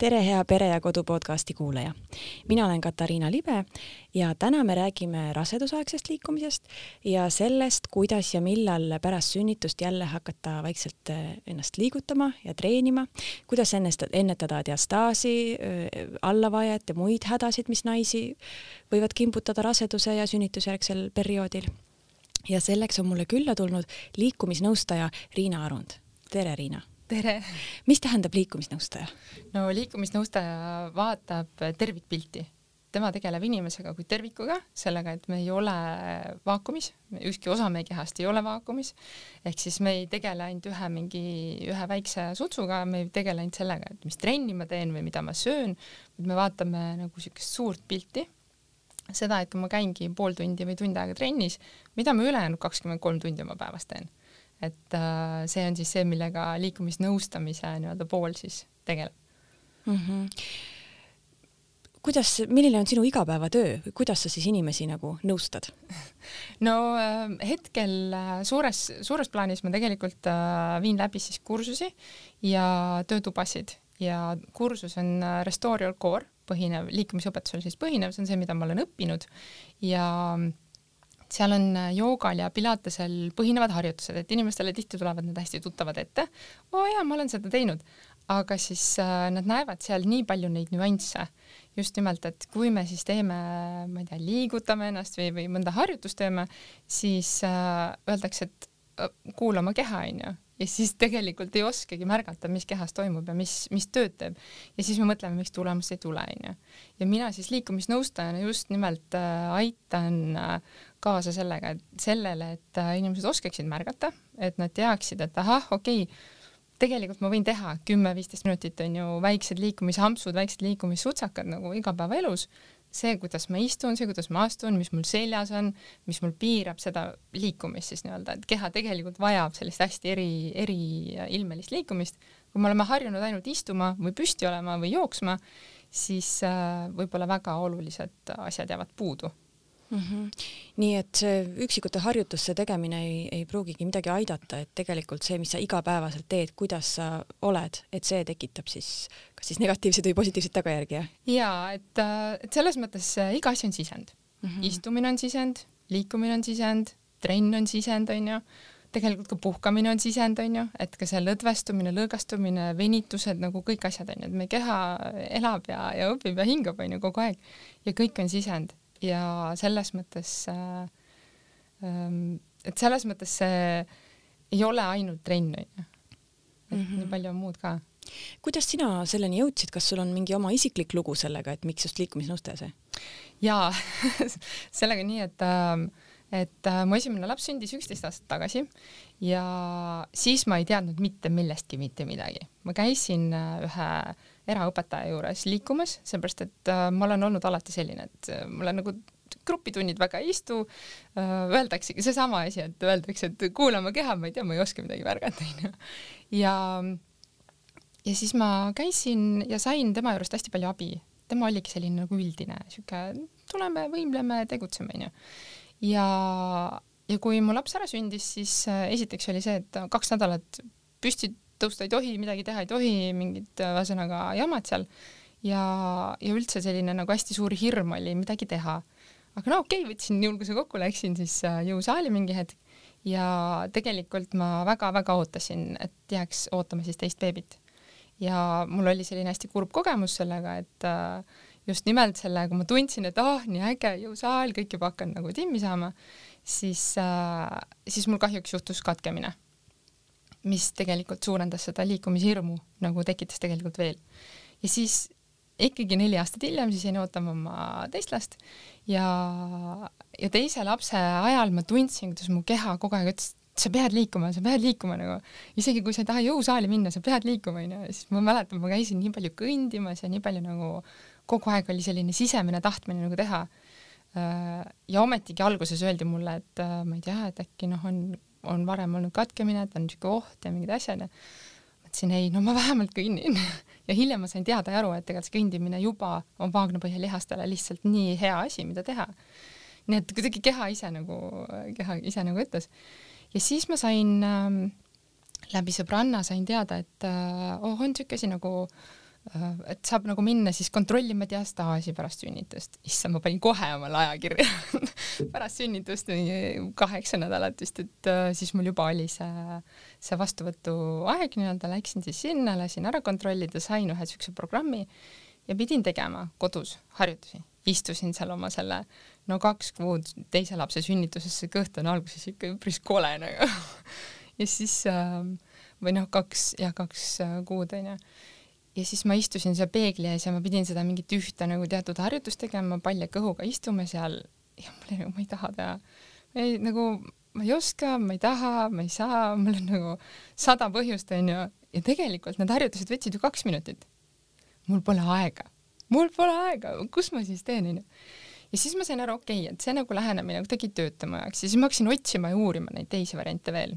tere, hea Pere ja Kodu podcasti kuulaja. mina olen Katariina Libe ja täna me räägime rasedusaegsest liikumisest ja sellest, kuidas ja millal pärast sünnitust jälle hakata vaikselt äh, ennast liigutama ja treenima, kuidas ennast, ennetada diastaasi, äh, allavajet ja muid hädasid, mis naisi võivad kimbutada raseduse ja sünnitusjärgsel perioodil. ja selleks on mulle külla tulnud liikumisnõustaja Riina Arund. tere, Riina tere! mis tähendab liikumisnõustaja? no liikumisnõustaja vaatab tervikpilti, tema tegeleb inimesega kui tervikuga, sellega, et me ei ole vaakumis, ükski osa meie kehast ei ole vaakumis, ehk siis me ei tegele ainult ühe mingi, ühe väikse sutsuga, me ei tegele ainult sellega, et mis trenni ma teen või mida ma söön, vaid me vaatame nagu niisugust suurt pilti, seda, et kui ma käingi pool tundi või tund aega trennis, mida ma ülejäänud kakskümmend kolm tundi oma päevas teen et äh, see on siis see, millega liikumisnõustamise nii-öelda pool siis tegeleb mm. -hmm. kuidas, milline on sinu igapäevatöö kuidas sa siis inimesi nagu nõustad? no äh, hetkel äh, suures, suures plaanis ma tegelikult äh, viin läbi siis kursusi ja töötubasid ja kursus on Restore Your Core põhinev, liikumisõpetusel siis põhinev, see on see, mida ma olen õppinud ja seal on äh, joogal ja pilatesel põhinevad harjutused, et inimestele tihti tulevad need hästi tuttavad ette. oo jaa, ma olen seda teinud, aga siis äh, nad näevad seal nii palju neid nüansse, just nimelt, et kui me siis teeme, ma ei tea, liigutame ennast või, või mõnda harjutust teeme, siis äh, öeldakse, et kuula oma keha, onju ja siis tegelikult ei oskagi märgata, mis kehas toimub ja mis, mis tööd teeb. ja siis me mõtleme, miks tulemust ei tule, onju. ja mina siis liikumisnõustajana just nimelt äh, aitan äh, kaasa sellega, et sellele, et äh, inimesed oskaksid märgata, et nad teaksid, et ahah, okei okay,, tegelikult ma võin teha kümme-viisteist minutit on ju väiksed liikumishampsud, väiksed liikumissutsakad nagu igapäevaelus see, kuidas ma istun, see, kuidas ma astun, mis mul seljas on, mis mul piirab seda liikumist siis nii-öelda, et keha tegelikult vajab sellist hästi eri, eriilmelist liikumist. kui me oleme harjunud ainult istuma või püsti olema või jooksma, siis äh, võib-olla väga olulised asjad jäävad puudu mm. -hmm. nii et see üksikute harjutuste tegemine ei, ei pruugigi midagi aidata, et tegelikult see, mis sa igapäevaselt teed, kuidas sa oled, et see tekitab siis kas siis negatiivseid või positiivseid tagajärgi, jah? jaa, et, et selles mõttes äh, iga asi on sisend mm. -hmm. istumine on sisend, liikumine on sisend, trenn on sisend, onju tegelikult ka puhkamine on sisend, onju, et ka see lõdvestumine, lõõgastumine, venitused nagu kõik asjad onju, et meie keha elab ja, ja õpib ja hingab onju kogu aeg ja kõik on sisend ja selles mõttes äh,, ähm, et selles mõttes see ei ole ainult trenn, onju. et mm -hmm. nii palju on muud ka. kuidas sina selleni jõudsid, kas sul on mingi oma isiklik lugu sellega, et miks just liikumisnõustaja see? jaa sellega nii, et äh, et äh, mu esimene laps sündis üksteist aastat tagasi ja siis ma ei teadnud mitte millestki mitte midagi. ma käisin äh, ühe eraõpetaja juures liikumas, seepärast et äh, ma olen olnud alati selline, et äh, mulle nagu grupitunnid väga ei istu äh,, öeldaksegi seesama asi, et öeldakse, et kuula oma keha, ma ei tea, ma ei oska midagi märgata, onju. ja, ja siis ma käisin ja sain tema juurest hästi palju abi. tema oligi selline nagu üldine, sihuke tuleme, võimleme, tegutseme, onju. ja, ja kui mu laps ära sündis, siis esiteks oli see, et kaks nädalat püsti tõusta ei tohi, midagi teha ei tohi, mingid ühesõnaga jamad seal ja, ja üldse selline nagu hästi suur hirm oli midagi teha. aga no okei okay,, võtsin julguse kokku, läksin siis äh, jõusaali mingi hetk ja tegelikult ma väga-väga ootasin, et jääks ootama siis teist beebit. ja mul oli selline hästi kurb kogemus sellega, et äh, just nimelt selle, kui ma tundsin, et ah oh,, nii äge jõusaal, kõik juba hakkan nagu timmi saama, siis äh,, siis mul kahjuks juhtus katkemine mis tegelikult suurendas seda liikumishirmu, nagu tekitas tegelikult veel. ja siis ikkagi neli aastat hiljem siis jäin ootama oma teist last ja, ja teise lapse ajal ma tundsin, kuidas mu keha kogu aeg ütles, sa pead liikuma, sa pead liikuma nagu, isegi kui sa ei taha jõusaali minna, sa pead liikuma onju, siis ma mäletan, ma käisin nii palju kõndimas ja nii palju nagu kogu aeg oli selline sisemine tahtmine nagu teha. ja ometigi alguses öeldi mulle, et ma ei tea, et äkki noh, on on varem olnud katkemine, et on niisugune oht ja mingid asjad ja mõtlesin ei, no ma vähemalt kõnnin ja hiljem ma sain teada ja aru, et tegelikult see kõndimine juba on vaagnapõhjalihastele lihtsalt nii hea asi, mida teha. nii et kuidagi keha ise nagu, keha ise nagu ütles. ja siis ma sain ähm, läbi sõbranna sain teada, et äh, oh, on niisugune asi nagu Äh, et saab nagu minna siis kontrollima diastaasi pärast sünnitust. issand, ma panin kohe omale ajakirja pärast sünnitust kaheksa nädalat vist, et äh, siis mul juba oli see, see vastuvõtuaeg nii-öelda, läksin siis sinna, lasin ära kontrollida, sain ühe siukse programmi ja pidin tegema kodus harjutusi. istusin seal oma selle, no kaks kuud teise lapse sünnituses, see kõht on alguses ikka üpris kole nagu ja siis äh, või noh, kaks, jah, kaks kuud onju ja siis ma istusin seal peegli ees ja ma pidin seda mingit ühte nagu teatud harjutust tegema, palja kõhuga istume seal ja mul oli nagu, ma ei taha teha. ei nagu, ma ei oska, ma ei taha, ma ei saa, mul on nagu sada põhjust, onju. ja tegelikult need harjutused võtsid ju kaks minutit. mul pole aega, mul pole aega, kus ma siis teen, onju. ja siis ma sain aru, okei okay,, et see nagu lähenemine kuidagi ei tööta mu jaoks ja siis ma hakkasin otsima ja uurima neid teisi variante veel.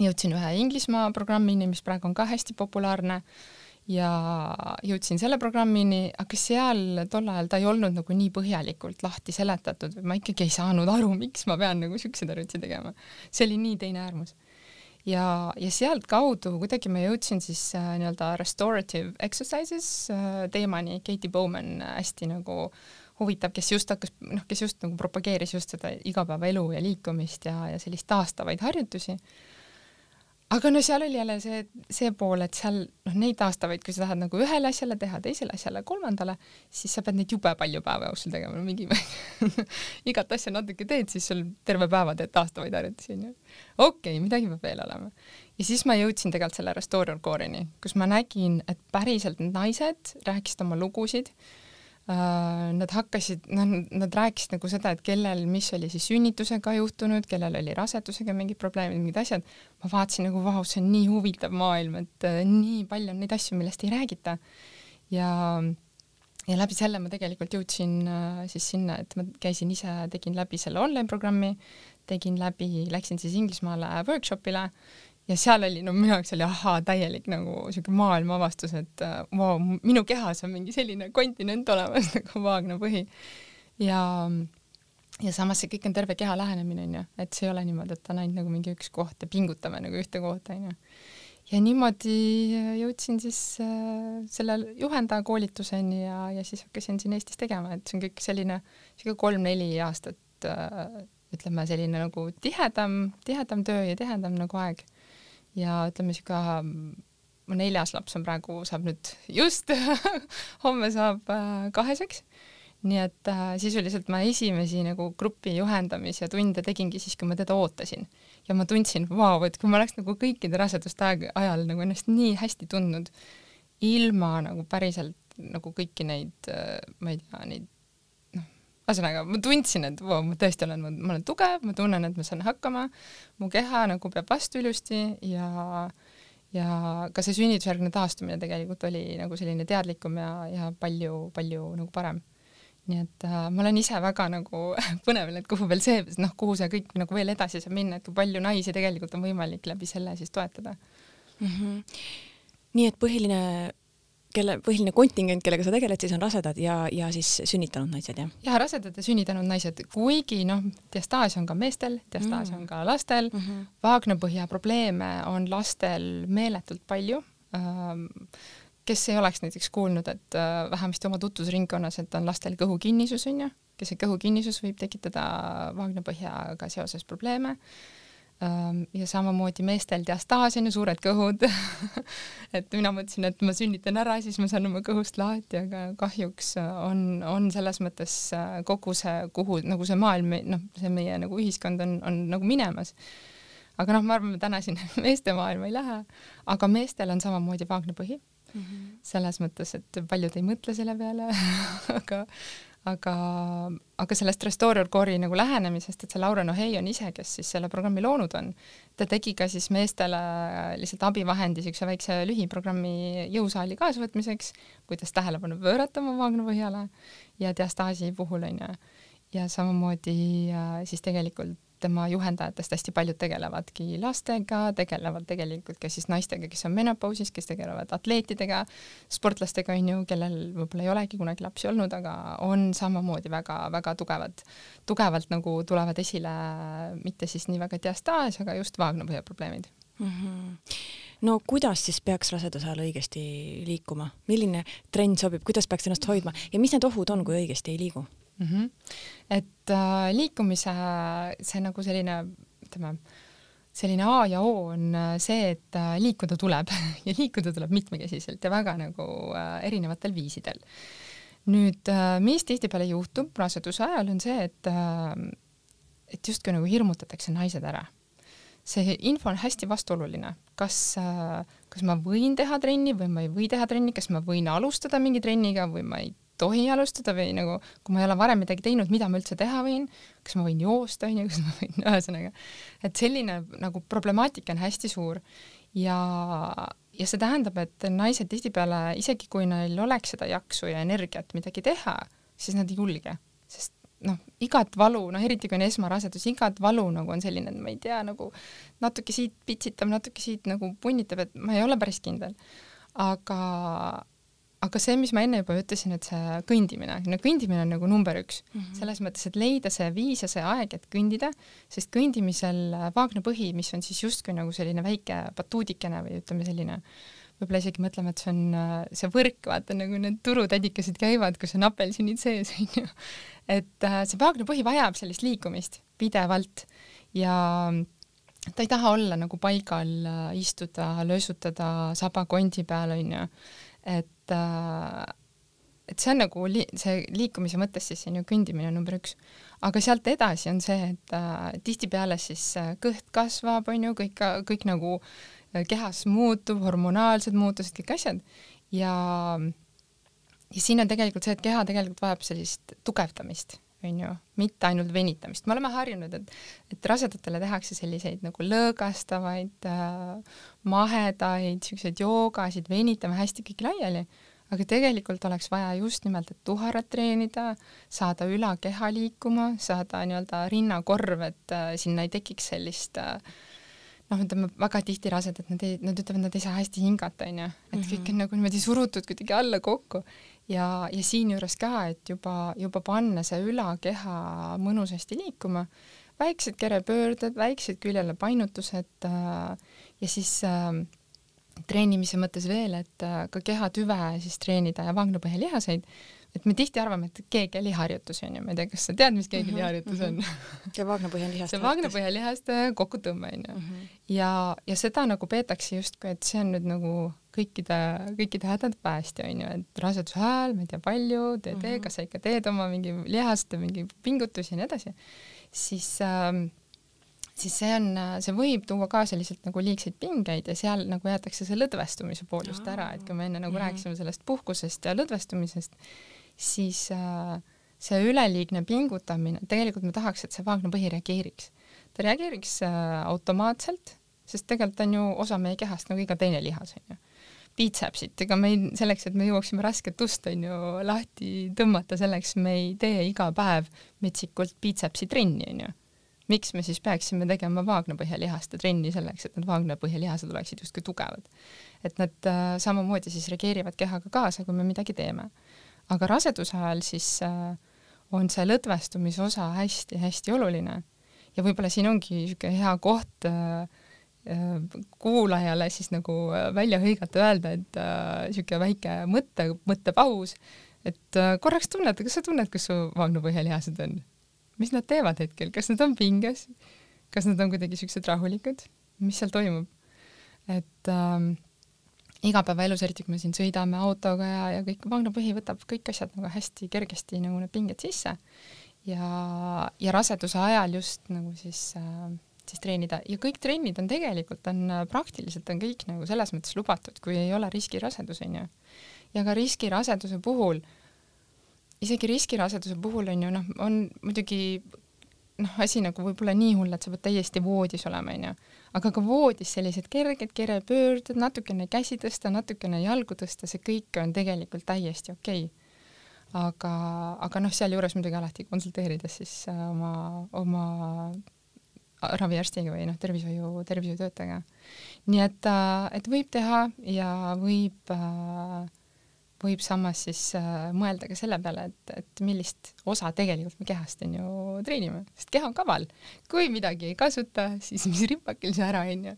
jõudsin ühe Inglismaa programmini, mis praegu on ka hästi populaarne ja jõudsin selle programmini, aga seal tol ajal ta ei olnud nagu nii põhjalikult lahti seletatud või ma ikkagi ei saanud aru, miks ma pean nagu siukseid arvutusi tegema. see oli nii teine äärmus. ja, ja sealtkaudu kuidagi ma jõudsin siis äh, nii-öelda restorative exercises äh, teemani, Katie Bowman äh, hästi nagu huvitav, kes just hakkas, noh, kes just nagu propageeris just seda igapäevaelu ja liikumist ja, ja sellist taastavaid harjutusi aga no seal oli jälle see, see pool, et seal noh, neid taastavaid, kui sa tahad nagu ühele asjale teha, teisele asjale, kolmandale, siis sa pead neid jube palju päeva jooksul tegema, no mingi igat asja natuke teed, siis sul terve päeva teed taastavaid harjutusi onju. okei okay,, midagi peab veel olema. ja siis ma jõudsin tegelikult selle Restorer Core'ini, kus ma nägin, et päriselt need naised rääkisid oma lugusid nad hakkasid, noh, nad rääkisid nagu seda, et kellel, mis oli siis sünnitusega juhtunud, kellel oli rasedusega mingid probleemid, mingid asjad. ma vaatasin nagu, vau, see on nii huvitav maailm, et äh, nii palju on neid asju, millest ei räägita. ja, ja läbi selle ma tegelikult jõudsin äh, siis sinna, et ma käisin ise, tegin läbi selle online programmi, tegin läbi, läksin siis Inglismaale workshopile ja seal oli, no minu jaoks oli ahaa, täielik nagu siuke maailmaavastus, et äh, vau wow,, minu kehas on mingi selline kontinent olemas nagu Vaagna põhi. ja, ja samas see kõik on terve keha lähenemine onju, et see ei ole niimoodi, et on ainult nagu mingi üks koht ja pingutame nagu ühte kohta onju. ja niimoodi jõudsin siis äh, selle juhendaja koolituseni ja, ja siis hakkasin siin Eestis tegema, et see on kõik selline siuke kolm-neli aastat äh, ütleme selline nagu tihedam, tihedam töö ja tihedam nagu aeg ja ütleme sihuke mu neljas laps on praegu, saab nüüd just homme saab äh, kaheseks. nii et äh, sisuliselt ma esimesi nagu grupi juhendamise tunde tegingi siis, kui ma teda ootasin ja ma tundsin, vau, et kui ma oleks nagu kõikide raseduste aeg, ajal nagu ennast nii hästi tundnud, ilma nagu päriselt nagu kõiki neid, äh, ma ei tea, neid ühesõnaga ma tundsin, et vau, ma tõesti olen, ma olen tugev, ma tunnen, et ma saan hakkama, mu keha nagu peab vastu ilusti ja ja ka see sünnitusjärgne taastumine tegelikult oli nagu selline teadlikum ja, ja palju-palju nagu parem. nii et äh, ma olen ise väga nagu põnevil, et kuhu veel see, noh, kuhu see kõik nagu veel edasi saab minna, et kui palju naisi tegelikult on võimalik läbi selle siis toetada mm. -hmm. nii et põhiline kelle põhiline kontingent, kellega sa tegeled, siis on rasedad ja, ja siis sünnitanud naised, jah? jah, rasedad ja sünnitanud naised, kuigi noh, diastaas on ka meestel, diastaas mm. on ka lastel mm, -hmm. vaagnapõhja probleeme on lastel meeletult palju kes ei oleks näiteks kuulnud, et äh, vähemasti oma tutvusringkonnas, et on lastel kõhukinnisus onju, kes see kõhukinnisus võib tekitada vaagnapõhjaga seoses probleeme ja samamoodi meestel diastaas on ju suured kõhud et mina mõtlesin, et ma sünnitan ära, siis ma saan oma kõhust lahti, aga kahjuks on, on selles mõttes kogu see, kuhu nagu see maailm, noh, see meie nagu ühiskond on, on nagu minemas. aga noh, ma arvan, me täna siin meeste maailma ei lähe, aga meestel on samamoodi vaagnapõhi mm. -hmm. selles mõttes, et paljud ei mõtle selle peale aga aga, aga sellest Restorer Core'i nagu lähenemisest, et see Laura Nohei on ise, kes siis selle programmi loonud on, ta tegi ka siis meestele lihtsalt abivahendi niisuguse väikse lühiprogrammi jõusaali kaasavõtmiseks, kuidas tähelepanu pöörata oma vaagnapõhjale ja diastaasi puhul onju. ja samamoodi äh, siis tegelikult tema juhendajatest hästi paljud tegelevadki lastega, tegelevad tegelikult ka siis naistega, kes on menopausis, kes tegelevad atleetidega, sportlastega on ju, kellel võib-olla ei olegi kunagi lapsi olnud, aga on samamoodi väga-väga tugevad, tugevalt nagu tulevad esile mitte siis nii väga diastaas, aga just vaagnapõhja probleemid mm. -hmm. no kuidas siis peaks raseduse ajal õigesti liikuma, milline trenn sobib, kuidas peaks ennast hoidma ja mis need ohud on, kui õigesti ei liigu mm? -hmm. et äh, liikumise see nagu selline, ütleme, selline A ja O on äh, see, et äh, liikuda tuleb ja liikuda tuleb mitmekesiselt ja väga nagu äh, erinevatel viisidel. nüüd, mis tihtipeale juhtub raseduse ajal, on see, et, et justkui nagu hirmutatakse naised ära. see info on hästi vastuoluline, kas, kas ma võin teha trenni või ma ei või teha trenni, kas ma võin alustada mingi trenniga või ma ei tohi alustada või nagu, kui ma ei ole varem midagi teinud, mida ma üldse teha võin, kas ma võin joosta, onju, kas ma võin, ühesõnaga, et selline nagu problemaatika on hästi suur ja, ja see tähendab, et naised tihtipeale, isegi kui neil oleks seda jaksu ja energiat midagi teha, siis nad ei julge, sest noh, igat valu, noh eriti kui on esmarasedus, igat valu nagu on selline, et ma ei tea, nagu natuke siit pitsitab, natuke siit nagu punnitab, et ma ei ole päris kindel. aga, aga see, mis ma enne juba ütlesin, et see kõndimine, no kõndimine on nagu number üks mm -hmm. selles mõttes, et leida see viis ja see aeg, et kõndida, sest kõndimisel vaagnapõhi, mis on siis justkui nagu selline väike batuudikene või ütleme, selline võib-olla isegi mõtleme, et see on see võrk, vaata nagu need turutädikesed käivad, kus on apelsinid sees, onju. et äh, see vaagnapõhi vajab sellist liikumist pidevalt ja ta ei taha olla nagu paigal, äh, istuda, löösutada saba kondi peal, onju et äh, et see on nagu li see liikumise mõttes siis on ju kõndimine number üks. aga sealt edasi on see, et äh, tihtipeale siis äh, kõht kasvab, on ju, kõik, kõik nagu äh, kehas muutub, hormonaalsed muutused, kõik asjad ja ja siin on tegelikult see, et keha tegelikult vajab sellist tugevdamist, on ju, mitte ainult venitamist. me oleme harjunud, et, et rasedatele tehakse selliseid nagu lõõgastavaid äh,, mahedaid, siukseid joogasid, venitame hästi kõik laiali, aga tegelikult oleks vaja just nimelt, et tuharat treenida, saada ülakeha liikuma, saada nii-öelda rinnakorv, et äh, sinna ei tekiks sellist äh, noh, ütleme väga tihti rasedad, nad ei, nad ütlevad, nad ei saa hästi hingata, onju, et mm -hmm. kõik on nagu niimoodi surutud kuidagi alla kokku ja, ja siinjuures ka, et juba, juba panna see ülakeha mõnusasti liikuma, väiksed kerepöörded, väiksed küljele painutused äh, ja siis äh, treenimise mõttes veel, et äh, ka kehatüve siis treenida ja vangnapõhjalihaseid et me tihti arvame, et keegeliharjutus on ju, ma ei tea, kas sa tead, mis keegeliharjutus mhm, on mm? -hmm. see vaagnapõhjalihaste. see vaagnapõhjalihaste kokkutõmme on ju. -hmm. ja, ja seda nagu peetakse justkui, et see on nüüd nagu kõikide, kõikide hädade päästja on ju, et raseduse ajal, ma ei tea, palju, tee, tee mm, -hmm. kas sa ikka teed oma mingi lihaste mingi pingutusi ja nii edasi, siis ähm, siis see on, see võib tuua kaasa lihtsalt nagu liigseid pingeid ja seal nagu jäetakse see lõdvestumise pool just ära, et kui me enne nagu mm -hmm. rääkisime sellest puhkusest ja lõdvestumisest, siis äh, see üleliigne pingutamine, tegelikult me tahaks, et see vaagnapõhi reageeriks. ta reageeriks äh, automaatselt, sest tegelikult on ju osa meie kehast nagu iga teine lihas, on ju. Biitsepsit, ega me ei, selleks, et me jõuaksime rasket ust, on ju, lahti tõmmata, selleks me ei tee iga päev metsikult biitsepsi trenni, on ju miks me siis peaksime tegema vaagnapõhjalihaste trenni selleks, et need vaagnapõhjalihased oleksid justkui tugevad. et nad äh, samamoodi siis reageerivad kehaga kaasa, kui me midagi teeme aga raseduse ajal siis äh, on see lõdvestumise osa hästi-hästi oluline ja võib-olla siin ongi niisugune hea koht äh, kuulajale siis nagu välja hõigata, öelda, et niisugune äh, väike mõtte, mõttepaus, et äh, korraks tunneta, kas sa tunned, kus su vagnupõhjalihased on? mis nad teevad hetkel, kas nad on pinges, kas nad on kuidagi niisugused rahulikud, mis seal toimub? et äh, igapäevaelus, eriti kui me siin sõidame autoga ja, ja kõik, vagnapõhi võtab kõik asjad nagu hästi kergesti nagu need pinged sisse ja, ja raseduse ajal just nagu siis äh, siis treenida ja kõik trennid on tegelikult on äh, praktiliselt on kõik nagu selles mõttes lubatud, kui ei ole riskirasedus onju. ja ka riskiraseduse puhul, isegi riskiraseduse puhul on ju noh, on muidugi noh, asi nagu võib-olla nii hull, et sa pead täiesti voodis olema onju aga ka voodis sellised kerged kerepöörded, natukene käsi tõsta, natukene jalgu tõsta, see kõik on tegelikult täiesti okei okay. aga, aga noh, sealjuures muidugi alati konsulteerides siis äh, oma, oma raviarstiga või noh, tervishoiu, tervishoiutöötajaga. nii et, äh, et võib teha ja võib, äh, võib samas siis äh, mõelda ka selle peale, et, et millist osa tegelikult me kehast on ju treenime, sest keha on kaval. kui midagi ei kasuta, siis mis ripakil see ära on ju.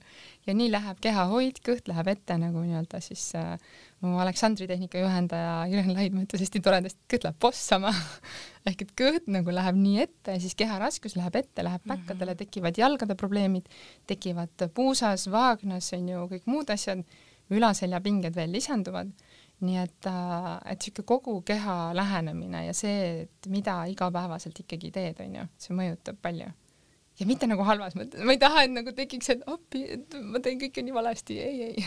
ja nii läheb kehahoid, kõht läheb ette nagu nii-öelda siis äh, mu Aleksandri tehnika juhendaja Jürgen Laidmaa ütles hästi toredasti, et kõht läheb bossama ehk et kõht nagu läheb nii ette, siis keha raskus läheb ette, läheb päkkadele, mhm. tekivad jalgade probleemid, tekivad puusas, vaagnas on ju kõik muud asjad, ülaseljapinged veel lisanduvad nii et, äh, et niisugune kogu keha lähenemine ja see, et mida igapäevaselt ikkagi teed, on ju, see mõjutab palju ja mitte nagu halvas mõttes, ma ei taha, et nagu tekiks, et appi, et ma teen kõike nii valesti, ei, ei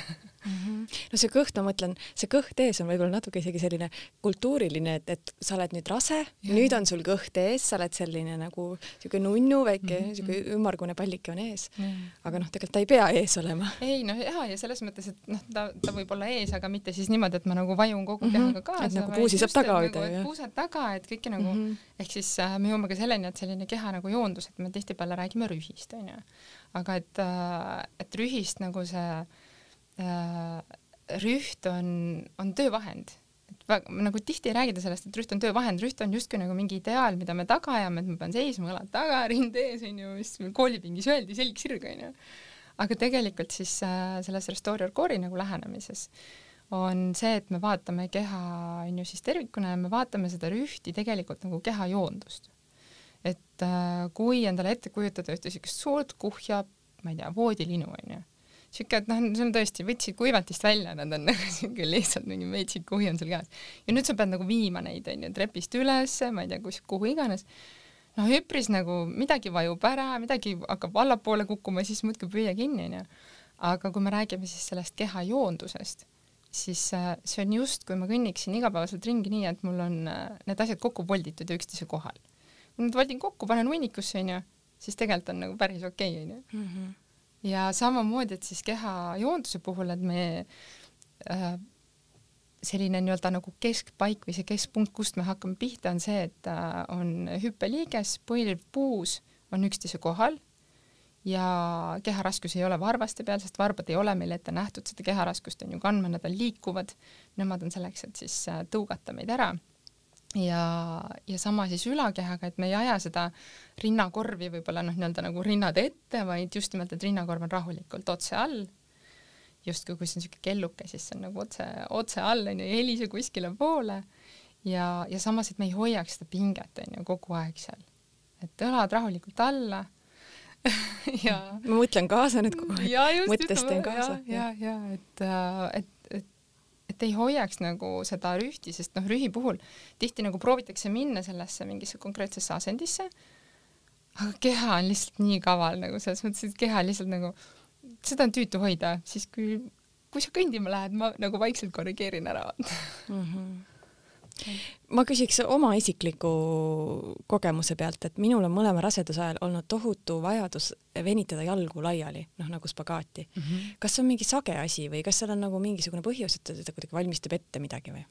mm. -hmm. no see kõht, ma mõtlen, see kõht ees on võib-olla natuke isegi selline kultuuriline, et, et sa oled nüüd rase, nüüd on sul kõht ees, sa oled selline nagu siuke nunnu väike mm, siuke -hmm. ümmargune pallike on ees mm. -hmm. aga noh, tegelikult ta ei pea ees olema. ei noh, ja, ja selles mõttes, et noh, ta, ta võib olla ees, aga mitte siis niimoodi, et ma nagu vajun kogu mm -hmm. kehaga kaasa. et nagu puusi saab taga hoida nagu,. puusad taga, et kõike nagu mm, -hmm. ehk siis äh, me jõuame ka selleni, et selline keha nagu joondus, et me tihtipeale räägime rühist, onju. aga et, äh, et rühist nagu see äh, rüht on, on töövahend. väga, nagu tihti ei räägida sellest, et rüht on töövahend, rüht on justkui nagu mingi ideaal, mida me taga ajame, et ma pean seisma, õlad taga, rind ees, onju, mis meil koolipingis öeldi, selg sirg, onju. aga tegelikult siis äh, selles Restore Your Core'i nagu lähenemises on see, et me vaatame keha on ju siis tervikuna ja me vaatame seda rühti tegelikult nagu keha joondust et äh, kui endale ette kujutada ühte siukest suurt kuhja, ma ei tea, voodilinu onju, siuke, et noh, see on tõesti, võtsid kuivatist välja, nad on nagu siuke lihtsalt mingi metsik kuhi on sul käes. ja nüüd sa pead nagu viima neid onju trepist ülesse, ma ei tea, kus, kuhu iganes. noh, üpris nagu midagi vajub ära, midagi hakkab allapoole kukkuma, siis muudkui püüa kinni onju. aga kui me räägime siis sellest keha joondusest, siis äh, see on just, kui ma kõnniksin igapäevaselt ringi nii, et mul on äh, need asjad kokku volditud ja üksteise kohal nüüd valdin kokku, panen hunnikusse onju, siis tegelikult on nagu päris okei okay, onju. Mhm. ja samamoodi, et siis keha joonduse puhul, et me äh, selline nii-öelda nagu keskpaik või see keskpunkt, kust me hakkame pihta, on see, et äh, on hüppeliiges, põlv, puus on üksteise kohal ja keharaskus ei ole varvaste peal, sest varbad ei ole meil ette nähtud seda keharaskust on ju kandma, nad on liikuvad. Nemad on selleks, et siis äh, tõugata meid ära ja, ja sama siis ülakehaga, et me ei aja seda rinnakorvi võib-olla noh, nii-öelda nagu rinnad ette, vaid just nimelt, et rinnakorv on rahulikult otse all. justkui kui see on niisugune kelluke, siis see on nagu otse, otse all onju, ei helise kuskile poole. ja, ja samas, et me ei hoiaks seda pinget onju kogu aeg seal, et õlad rahulikult alla ja ma mõtlen kaasa nüüd kogu aeg, mõttes teen kaasa. ja, ja, ja et, äh, et et ei hoiaks nagu seda rühti, sest noh, rühi puhul tihti nagu proovitakse minna sellesse mingisse konkreetsesse asendisse, aga keha on lihtsalt nii kaval nagu selles mõttes, et keha lihtsalt nagu, seda on tüütu hoida, siis kui, kui sa kõndima lähed, ma nagu vaikselt korrigeerin ära mm. -hmm ma küsiks oma isikliku kogemuse pealt, et minul on mõlema raseduse ajal olnud tohutu vajadus venitada jalgu laiali, noh nagu spagaati mm. -hmm. kas see on mingi sage asi või kas seal on nagu mingisugune põhjus, et ta kuidagi valmistab ette midagi või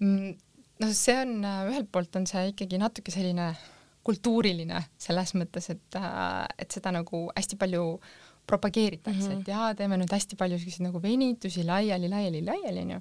mm,? no see on, äh, ühelt poolt on see ikkagi natuke selline kultuuriline selles mõttes, et, äh, et seda nagu hästi palju propageeritakse mm, -hmm. et jaa, teeme nüüd hästi palju selliseid nagu venitusi laiali, laiali, laiali onju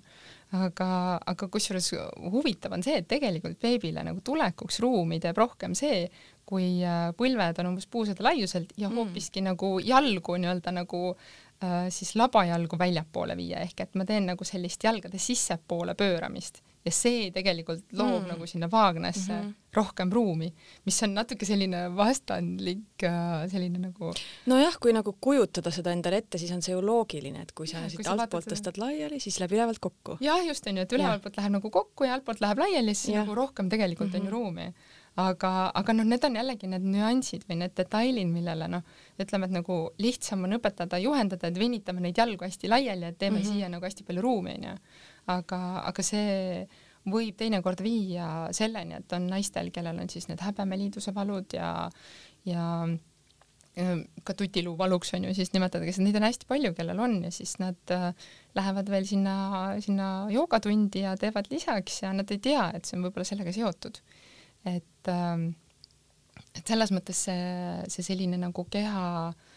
aga, aga kusjuures huvitav on see, et tegelikult beebile nagu tulekuks ruumi teeb rohkem see, kui äh, põlved on umbes puusade laiuselt ja mm. hoopiski nagu jalgu nii-öelda nagu äh, siis labajalgu väljapoole viia, ehk et ma teen nagu sellist jalgade sissepoole pööramist ja see tegelikult loob mm. nagu sinna vaagnasse mm -hmm. rohkem ruumi, mis on natuke selline vastandlik äh, selline nagu. nojah, kui nagu kujutada seda endale ette, siis on see ju loogiline, et kui sa ja, siit altpoolt tõstad seda... laiali, siis läheb ülevalt kokku. jah, just onju, et ülevalt poolt läheb nagu kokku ja altpoolt läheb laiali, siis ja. nagu rohkem tegelikult mm -hmm. on ju mhm. ruumi aga, aga noh, need on jällegi need nüansid või need detailid, millele noh, ütleme, et nagu lihtsam on õpetada, juhendada, et venitame neid jalgu hästi laiali, et teeme mm -hmm. siia nagu hästi palju ruumi, onju aga, aga see võib teinekord viia selleni, et on naistel, kellel on siis need häbemeliiduse valud ja, ja ka tutiluu valuks on ju siis nimetatakse, neid on hästi palju, kellel on ja siis nad äh, lähevad veel sinna, sinna joogatundi ja teevad lisaks ja nad ei tea, et see on võib-olla sellega seotud. et, ähm, et selles mõttes see, see selline nagu keha äh,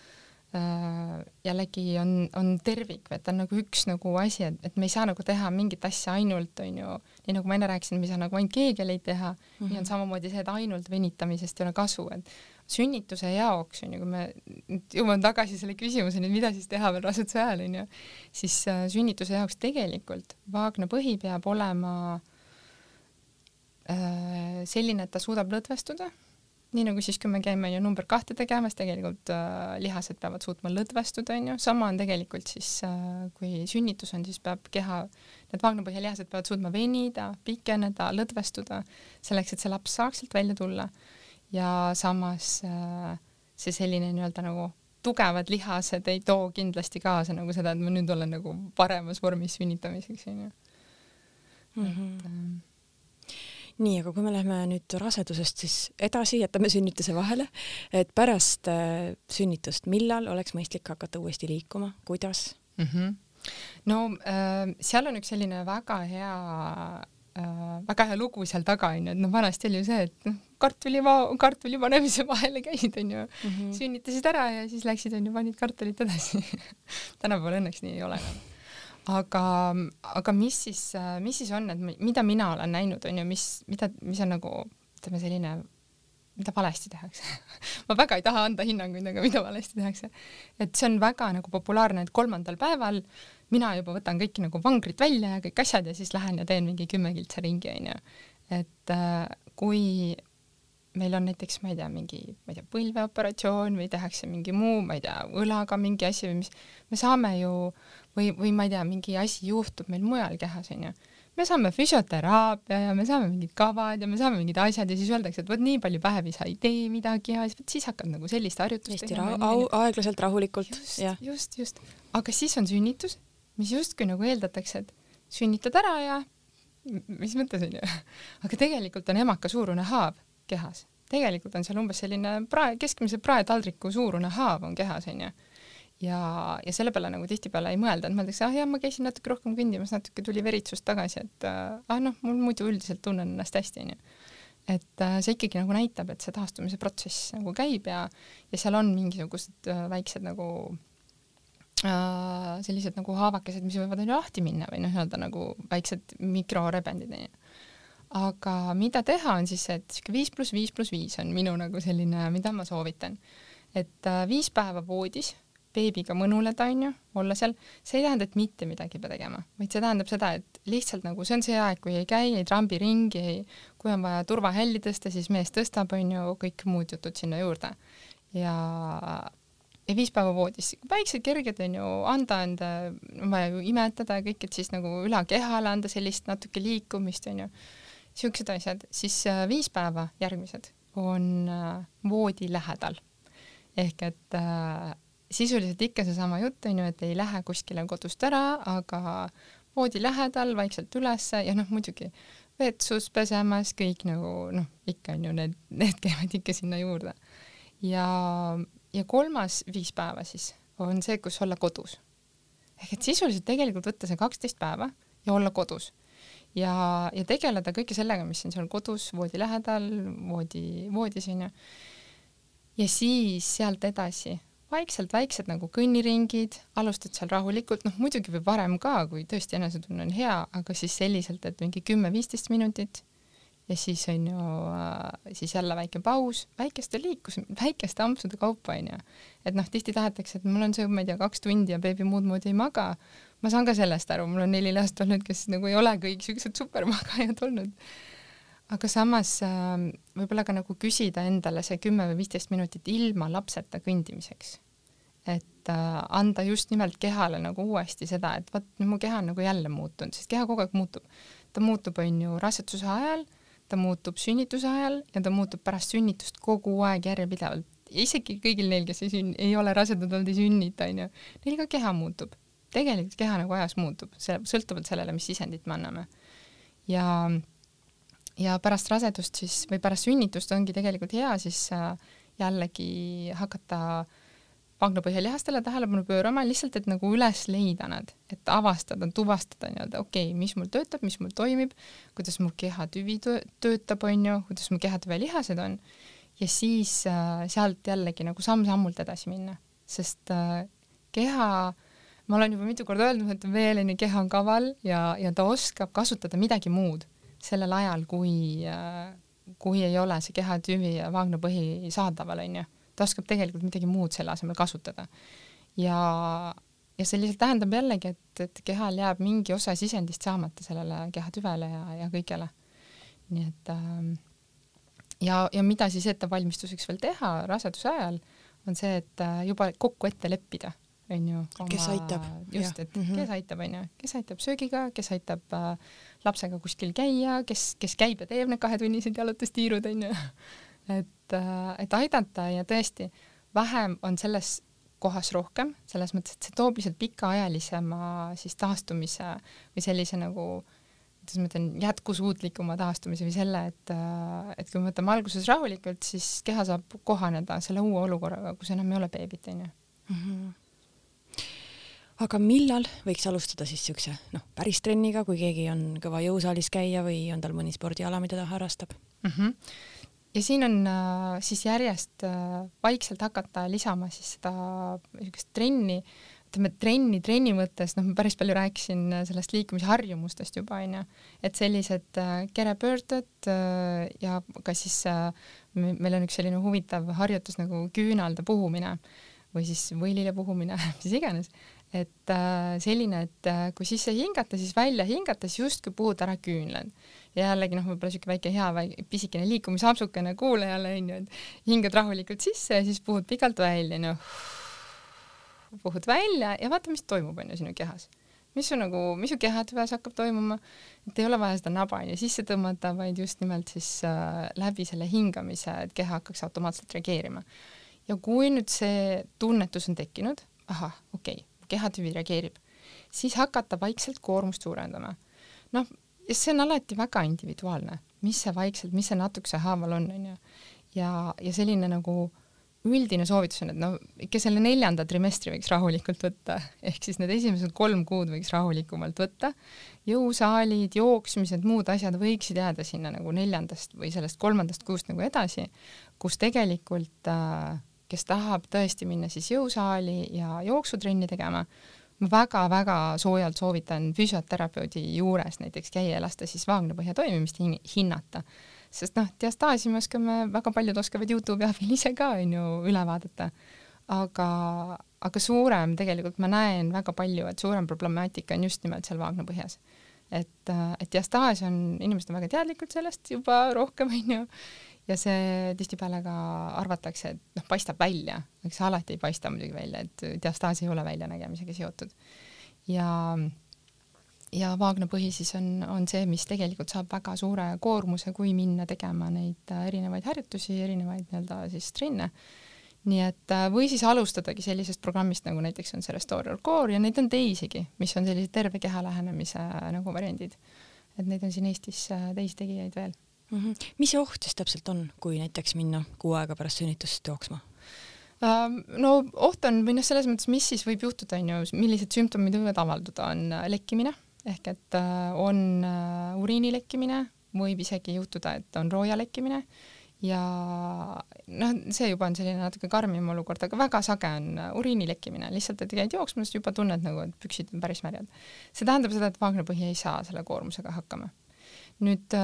jällegi on, on tervik et ta on nagu üks nagu asi, et, et me ei saa nagu teha mingit asja ainult, on ju, nii nagu ma enne rääkisin, me ei saa nagu ainult keegeleid teha mm, -hmm. nii on mhm. samamoodi see, et ainult venitamisest ei ole kasu, et sünnituse jaoks on ju, kui me nüüd jõuame tagasi selle küsimuseni, mida siis teha veel raseduse ajal on ju, siis äh, sünnituse jaoks tegelikult vaagna põhi peab olema äh, selline, et ta suudab lõdvestuda nii nagu siis, kui me käime ju number kahte tegemas, tegelikult äh, lihased peavad suutma lõdvestuda, onju, sama on tegelikult siis äh,, kui sünnitus on, siis peab keha, need vaagnapõhjalihased peavad suutma venida, pikeneda, lõdvestuda, selleks, et see laps saaks sealt välja tulla. ja samas äh, see selline nii-öelda nagu tugevad lihased ei too kindlasti kaasa nagu seda, et ma nüüd olen nagu paremas vormis sünnitamiseks, onju. Mhm. et äh, nii, aga kui me läheme nüüd rasedusest siis edasi, jätame sünnituse vahele, et pärast äh, sünnitust, millal oleks mõistlik hakata uuesti liikuma, kuidas mm? -hmm. no äh, seal on üks selline väga hea äh,, väga hea lugu seal taga onju, et noh, vanasti oli ju see, et noh, kartuli, kartuli panemise vahele käid onju mm, -hmm. sünnitasid ära ja siis läksid onju, panid kartulit edasi tänapäeval õnneks nii ei ole enam aga, aga mis siis, mis siis on, et mida mina olen näinud, on ju, mis, mida, mis on nagu ütleme, selline, mida valesti tehakse ma väga ei taha anda hinnanguid, aga mida valesti tehakse. et see on väga nagu populaarne, et kolmandal päeval mina juba võtan kõik nagu vangrid välja ja kõik asjad ja siis lähen ja teen mingi kümme kiltsa ringi, onju. et äh, kui meil on näiteks, ma ei tea, mingi, ma ei tea, põlveoperatsioon või tehakse mingi muu, ma ei tea, õlaga mingi asi või mis, me saame ju või, või ma ei tea, mingi asi juhtub meil mujal kehas, onju. me saame füsioteraapia ja me saame mingid kavad ja me saame mingid asjad ja siis öeldakse, et vot nii palju päevi sa ei tee midagi ja siis, siis hakkad nagu sellist harjutust hästi. Rahu, aeglaselt, rahulikult. just, just, just. aga siis on sünnitus, mis justkui nagu eeldatakse, et sünnitad ära ja mis mõttes onju, aga tegelikult on emaka suurune haav kehas, tegelikult on seal umbes selline prae, keskmise praetaldriku suurune haav on kehas onju ja, ja selle peale nagu tihtipeale ei mõelda, et mõeldakse, ah jah, ma käisin natuke rohkem kõndimas, natuke tuli veritsust tagasi, et äh, ah noh, mul muidu üldiselt tunnen ennast hästi, onju. et äh, see ikkagi nagu näitab, et see taastumise protsess nagu käib ja, ja seal on mingisugused äh, väiksed nagu äh, sellised nagu haavakesed, mis võivad lahti minna või noh, nii-öelda nagu väiksed mikrorebendid onju aga mida teha, on siis et sihuke viis pluss viis pluss viis on minu nagu selline, mida ma soovitan. et äh, viis päeva voodis beebiga mõnuleda, onju, olla seal, see ei tähenda, et mitte midagi ei pea tegema, vaid see tähendab seda, et lihtsalt nagu see on see aeg, kui ei käi, ei trambi ringi, ei, kui on vaja turvahälli tõsta, siis mees tõstab, onju, kõik muud jutud sinna juurde. ja, ja viis päeva voodis, väiksed kerged onju, anda enda, on vaja ju imetada ja kõik, et siis nagu ülakehale anda sellist natuke liikumist, onju. Siuksed asjad, siis äh, viis päeva järgmised on äh, voodi lähedal ehk et äh, sisuliselt ikka seesama jutt on ju, et ei lähe kuskile kodust ära, aga voodi lähedal vaikselt ülesse ja noh, muidugi vetsus pesemas, kõik nagu noh, ikka on ju need, need käivad ikka sinna juurde. ja, ja kolmas viis päeva siis on see, kus olla kodus. ehk et sisuliselt tegelikult võtta see kaksteist päeva ja olla kodus ja, ja tegeleda kõike sellega, mis on seal kodus, voodi lähedal, voodi, voodis onju. ja siis sealt edasi vaikselt väiksed nagu kõnniringid, alustad seal rahulikult, noh muidugi võib varem ka, kui tõesti enesetunne on hea, aga siis selliselt, et mingi kümme-viisteist minutit ja siis on ju äh,, siis jälle väike paus, väikeste liikus, väikeste ampsude kaupa on ju. et noh, tihti tahetakse, et mul on see, ma ei tea, kaks tundi ja beebi muud moodi ei maga. Ma saan ka sellest aru, mul on neli last olnud, kes nagu ei ole kõik siuksed supermagajad olnud aga samas äh, võib-olla ka nagu küsida endale see kümme või viisteist minutit ilma lapseta kõndimiseks. et äh, anda just nimelt kehale nagu uuesti seda, et vot nüüd mu keha on nagu jälle muutunud, sest keha kogu aeg muutub. ta muutub, on ju, raseduse ajal, ta muutub sünnituse ajal ja ta muutub pärast sünnitust kogu aeg järjepidevalt. isegi kõigil neil, kes ei sünni, ei ole rasedad olnud, ei sünnita, on ju, neil ka keha muutub. Tegelikult keha nagu ajas muutub, see sõltuvalt sellele, mis sisendit me anname. ja ja pärast rasedust siis või pärast sünnitust ongi tegelikult hea siis äh, jällegi hakata vanglapõhjalihastele tähelepanu pöörama lihtsalt, et nagu üles leida nad, et avastada, tuvastada nii-öelda, okei okay,, mis mul töötab, mis mul toimib, kuidas mu kehatüvi töötab, on ju, kuidas mu kehatüve lihased on ja siis äh, sealt jällegi nagu samm-sammult edasi minna. sest äh, keha, ma olen juba mitu korda öelnud, et veeline keha on kaval ja, ja ta oskab kasutada midagi muud sellel ajal, kui äh, kui ei ole see kehatüvi ja vaagnapõhi saadaval, onju. ta oskab tegelikult midagi muud selle asemel kasutada. ja, ja see lihtsalt tähendab jällegi, et, et kehal jääb mingi osa sisendist saamata sellele kehatüvele ja, ja kõigele. nii et ähm, ja, ja mida siis ettevalmistuseks veel teha raseduse ajal, on see, et äh, juba kokku ette leppida onju. kes aitab. just, et mm -hmm. kes aitab, onju, kes aitab söögiga, kes aitab äh, lapsega kuskil käia, kes, kes käib ja teeb need kahetunnised jalutustiirud, onju. et äh,, et aidata ja tõesti, vähem on selles kohas rohkem, selles mõttes, et see toob lihtsalt pikaajalisema siis taastumise või sellise nagu kuidas ma ütlen, jätkusuutlikuma taastumise või selle, et, äh, et kui me võtame alguses rahulikult, siis keha saab kohaneda selle uue olukorraga, kus enam ei ole beebit, onju mhm aga millal võiks alustada siis siukse noh, päris trenniga, kui keegi on kõva jõusaalis käia või on tal mõni spordiala, mida ta harrastab mm? -hmm. ja siin on äh, siis järjest äh, vaikselt hakata lisama siis seda niisugust trenni, ütleme trenni trenni mõttes, noh, ma päris palju rääkisin äh, sellest liikumisharjumustest juba onju, et sellised äh, kerepöörded äh, ja ka siis äh, meil on üks selline huvitav harjutus nagu küünalde puhumine või siis võilile puhumine, mis iganes et äh, selline, et äh, kui sisse hingata, siis välja hingates justkui puhud ära küünlad. ja jällegi noh, võib-olla siuke väike hea pisikene liikumisapsukene kuulajale onju, et hingad rahulikult sisse ja siis puhud pikalt välja, noh. puhud välja ja vaata, mis toimub onju sinu kehas. mis su nagu, mis su kehatüves hakkab toimuma, et ei ole vaja seda naba onju sisse tõmmata, vaid just nimelt siis äh, läbi selle hingamise, et keha hakkaks automaatselt reageerima. ja kui nüüd see tunnetus on tekkinud, ahah, okei okay kehatüvi reageerib, siis hakata vaikselt koormust suurendama. noh, see on alati väga individuaalne, mis see vaikselt, mis see natukese haaval on, onju. ja, ja selline nagu üldine soovitus on, et no ikka selle neljanda trimestri võiks rahulikult võtta, ehk siis need esimesed kolm kuud võiks rahulikumalt võtta. jõusaalid, jooksmised, muud asjad võiksid jääda sinna nagu neljandast või sellest kolmandast kuust nagu edasi, kus tegelikult äh, kes tahab tõesti minna siis jõusaali ja jooksutrenni tegema, ma väga-väga soojalt soovitan füsioterapeudi juures näiteks käia ja lasta siis vaagnapõhja toimimist hin hinnata. sest noh, diastaasi me oskame, väga paljud oskavad Youtube'i abil ise ka onju üle vaadata. aga, aga suurem tegelikult ma näen väga palju, et suurem problemaatika on just nimelt seal vaagnapõhjas et, et diastaas on, inimesed on väga teadlikud sellest juba rohkem, onju, ja see tihtipeale ka arvatakse, et noh, paistab välja, see alati ei paista muidugi välja, et diastaas ei ole väljanägemisega seotud. ja, ja vaagnapõhi siis on, on see, mis tegelikult saab väga suure koormuse, kui minna tegema neid äh, erinevaid harjutusi, erinevaid nii-öelda siis trenne. nii et äh, või siis alustadagi sellisest programmist, nagu näiteks on see Restorer Core ja neid on teisigi, mis on sellised terve keha lähenemise äh, nagu variandid. et neid on siin Eestis teisi tegijaid veel mm. -hmm. mis see oht siis täpselt on, kui näiteks minna kuu aega pärast sünnitust jooksma? Ähm, no oht on või noh, selles mõttes, mis siis võib juhtuda, on ju, millised sümptomid võivad avalduda, on äh, lekkimine ehk et äh, on äh, uriini lekkimine, võib isegi juhtuda, et on rooja lekkimine ja noh, see juba on selline natuke karmim olukord, aga väga sage on uriini lekkimine, lihtsalt, et käid jooksmas, juba tunned nagu, et püksid on päris märjad. see tähendab seda, et vaagnapõhi ei saa selle koormusega hakkama. nüüd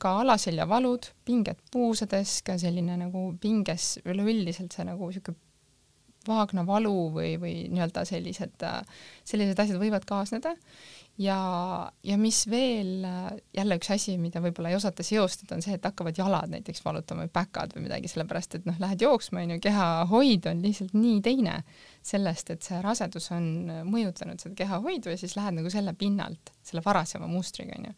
ka alaseljavalud, pinged puusades, ka selline nagu pinges üleüldiselt see nagu sihuke vaagnavalu või, või nii-öelda sellised, sellised asjad võivad kaasneda. ja, ja mis veel, jälle üks asi, mida võib-olla ei osata seostada, on see, et hakkavad jalad näiteks valutama või päkad või midagi, sellepärast et noh, lähed jooksma, onju, kehahoid on lihtsalt nii teine sellest, et see rasedus on mõjutanud seda kehahoidu ja siis lähed nagu selle pinnalt, selle varasema mustriga, onju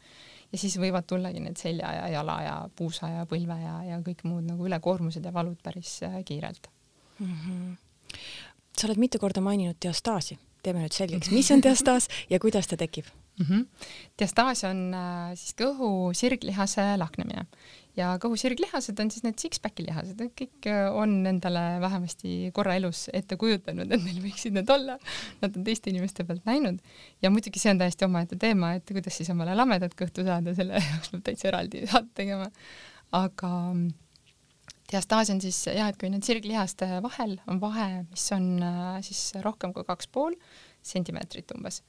ja siis võivad tullagi need selja ja jala ja puusa ja põlve ja, ja kõik muud nagu ülekoormused ja valud päris äh, kiirelt mm. -hmm. sa oled mitu korda maininud diastaasi, teeme nüüd selgeks, mis on diastaas ja kuidas ta tekib mm? -hmm. diastaas on äh, siis kõhu sirglihase lahknemine ja kõhusirglihased on siis need six-pack'i lihased, et kõik äh, on endale vähemasti korra elus ette kujutanud, et neil võiksid need olla. Nad on teiste inimeste pealt näinud ja muidugi see on täiesti omaette teema, et kuidas siis omale lamedat kõhtu saada, selle jaoks peab täitsa eraldi saate tegema. aga diastaas on siis jah, et kui need sirglihaste vahel on vahe, mis on äh, siis rohkem kui kaks pool sentimeetrit umbes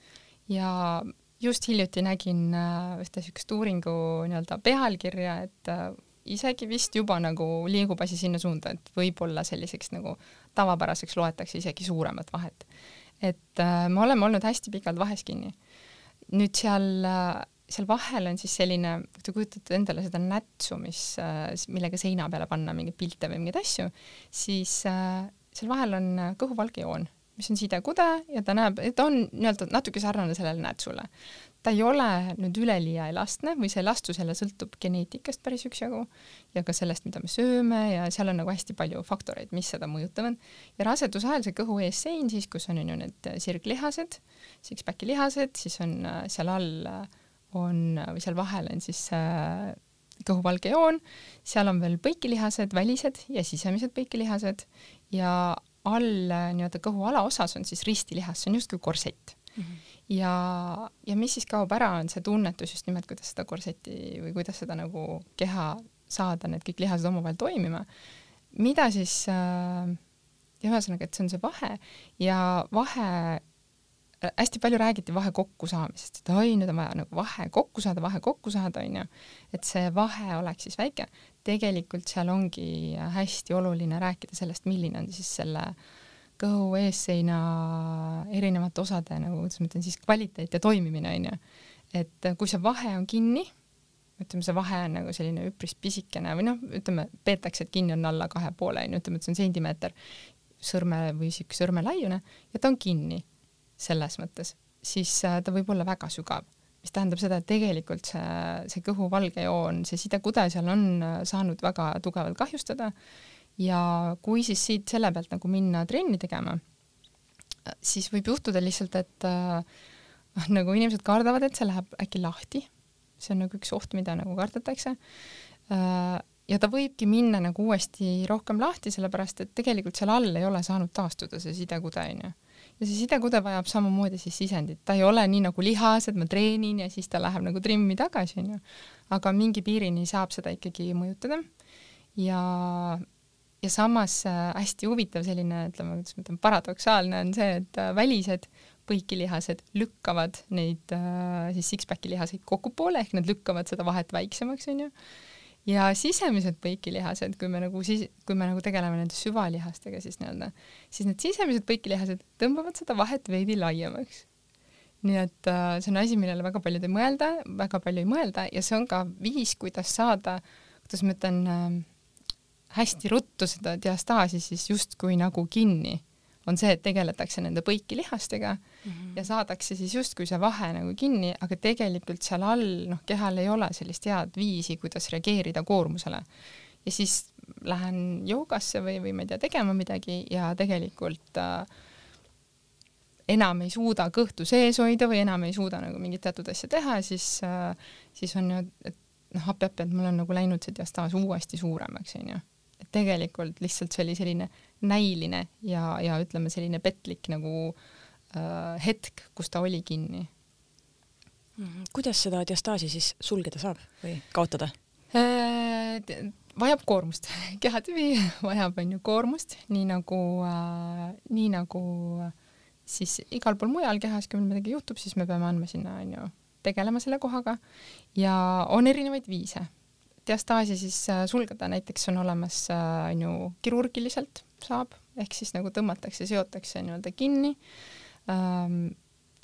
ja just hiljuti nägin äh, ühte niisugust uuringu nii-öelda pealkirja, et äh, isegi vist juba nagu liigub asi sinna suunda, et võib-olla selliseks nagu tavapäraseks loetakse isegi suuremat vahet. et äh, me oleme olnud hästi pikalt vahes kinni. nüüd seal seal vahel on siis selline, kui te kujutate endale seda nätsu, mis, millega seina peale panna mingeid pilte või mingeid asju, siis seal vahel on kõhuvalge joon, mis on sidekude ja ta näeb, ta on nii-öelda natuke sarnane sellele nätsule. ta ei ole nüüd üleliia elastne või see elastus jälle sõltub geneetikast päris üksjagu ja ka sellest, mida me sööme ja seal on nagu hästi palju faktoreid, mis seda mõjutavad. ja raseduse ajal see kõhu eessein siis, kus on, ju need sirglihased, six-packi lihased, siis on äh, seal all on või seal vahel on siis äh, kõhuvalge joon, seal on veel põikilihased, välised ja sisemised põikilihased ja all äh, nii-öelda kõhu alaosas on siis ristilihas, see on justkui korsett mm. -hmm. ja, ja mis siis kaob ära, on see tunnetus just nimelt, kuidas seda korsetti või kuidas seda nagu keha saada, need kõik lihased omavahel toimima. mida siis äh, ja ühesõnaga, et see on see vahe ja vahe Äh, hästi palju räägiti vahe kokkusaamisest, et oi, nüüd on vaja nagu vahe kokku saada, vahe kokku saada, onju, et see vahe oleks siis väike. Tegelikult seal ongi hästi oluline rääkida sellest, milline on siis selle kõhu eesseina erinevate osade nagu, kuidas ma ütlen siis, kvaliteet ja toimimine, onju. et kui see vahe on kinni, ütleme, see vahe on nagu selline üpris pisikene või noh, ütleme, peetakse, et kinni on alla kahe poole, onju, ütleme, et see on sentimeeter sõrme või sihuke sõrmelaiune ja ta on kinni selles mõttes, siis äh, ta võib olla väga sügav, mis tähendab seda, et tegelikult see, see kõhu valge joon, see sidekude seal on äh, saanud väga tugevalt kahjustada ja kui siis siit selle pealt nagu minna trenni tegema, siis võib juhtuda lihtsalt, et äh, nagu inimesed kardavad, et see läheb äkki lahti. see on nagu üks oht, mida nagu kardetakse äh,. ja ta võibki minna nagu uuesti rohkem lahti, sellepärast et tegelikult seal all ei ole saanud taastuda see sidekude onju ja see sidekude vajab samamoodi siis sisendit, ta ei ole nii nagu lihas, et ma treenin ja siis ta läheb nagu trimmi tagasi, onju. aga mingi piirini saab seda ikkagi mõjutada. ja, ja samas äh, hästi huvitav selline, ütleme, kuidas ma ütlen, paradoksaalne on see, et äh, välised põikilihased lükkavad neid äh, siis six-packi lihaseid kokkupoole ehk nad lükkavad seda vahet väiksemaks, onju ja sisemised põikilihased, kui me nagu siis, kui me nagu tegeleme nende süvalihastega, siis nii-öelda, siis need sisemised põikilihased tõmbavad seda vahet veidi laiemaks. nii et äh, see on asi, millele väga paljud ei mõelda, väga palju ei mõelda ja see on ka viis, kuidas saada, kuidas ma ütlen äh,, hästi ruttu seda diastaasi siis justkui nagu kinni on see, et tegeletakse nende põikilihastega mm -hmm. ja saadakse siis justkui see vahe nagu kinni, aga tegelikult seal all noh, kehal ei ole sellist head viisi, kuidas reageerida koormusele. ja siis lähen joogasse või, või ma ei tea, tegema midagi ja tegelikult äh, enam ei suuda kõhtu sees hoida või enam ei suuda nagu mingit teatud asja teha, siis äh,, siis on ju, et noh, appi-appi, et mul on nagu läinud see diastaas uuesti suuremaks, onju et tegelikult lihtsalt see oli selline näiline ja, ja ütleme, selline petlik nagu äh, hetk, kus ta oli kinni mm. -hmm. kuidas seda diastaasi siis sulgeda saab või kaotada äh,? vajab koormust, kehatüvi vajab onju koormust, nii nagu äh,, nii nagu siis igal pool mujal kehas, kui meil midagi juhtub, siis me peame andma sinna onju tegelema selle kohaga ja on erinevaid viise diastaasi siis äh, sulgeda näiteks on olemas äh, on ju kirurgiliselt saab, ehk siis nagu tõmmatakse, seotakse nii-öelda kinni ähm,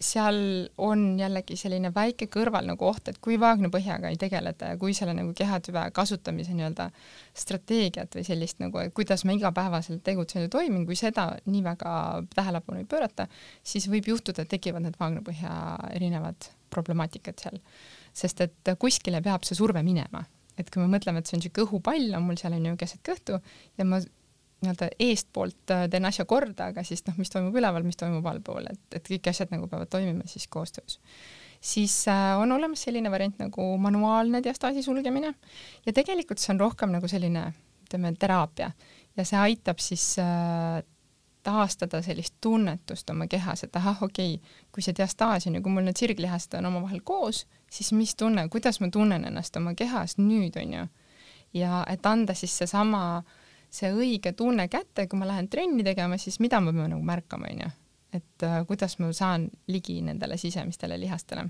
seal on jällegi selline väike kõrval nagu oht, et kui vaagnapõhjaga ei tegeleta ja kui selle nagu kehatüve kasutamise nii-öelda strateegiat või sellist nagu, et kuidas ma igapäevaselt tegutsen ja toimin, kui seda nii väga tähelepanu ei pöörata, siis võib juhtuda, et tekivad need vaagnapõhja erinevad problemaatikad seal. sest et kuskile peab see surve minema et kui me mõtleme, et see on niisugune õhupall on mul seal on ju keset kõhtu ja ma nii-öelda eestpoolt äh, teen asja korda, aga siis noh, mis toimub üleval, mis toimub allpool, et, et kõik asjad nagu peavad toimima siis koostöös. siis äh, on olemas selline variant nagu manuaalne diastaasi sulgemine ja tegelikult see on rohkem nagu selline ütleme, teraapia ja see aitab siis äh, taastada sellist tunnetust oma kehas, et ahah, okei okay,, kui see diastaas on ju, kui mul need sirglihased on omavahel koos, siis mis tunne, kuidas ma tunnen ennast oma kehas nüüd, on ju. ja et anda siis seesama see õige tunne kätte, kui ma lähen trenni tegema, siis mida ma pean nagu märkama, onju. et äh, kuidas ma saan ligi nendele sisemistele lihastele.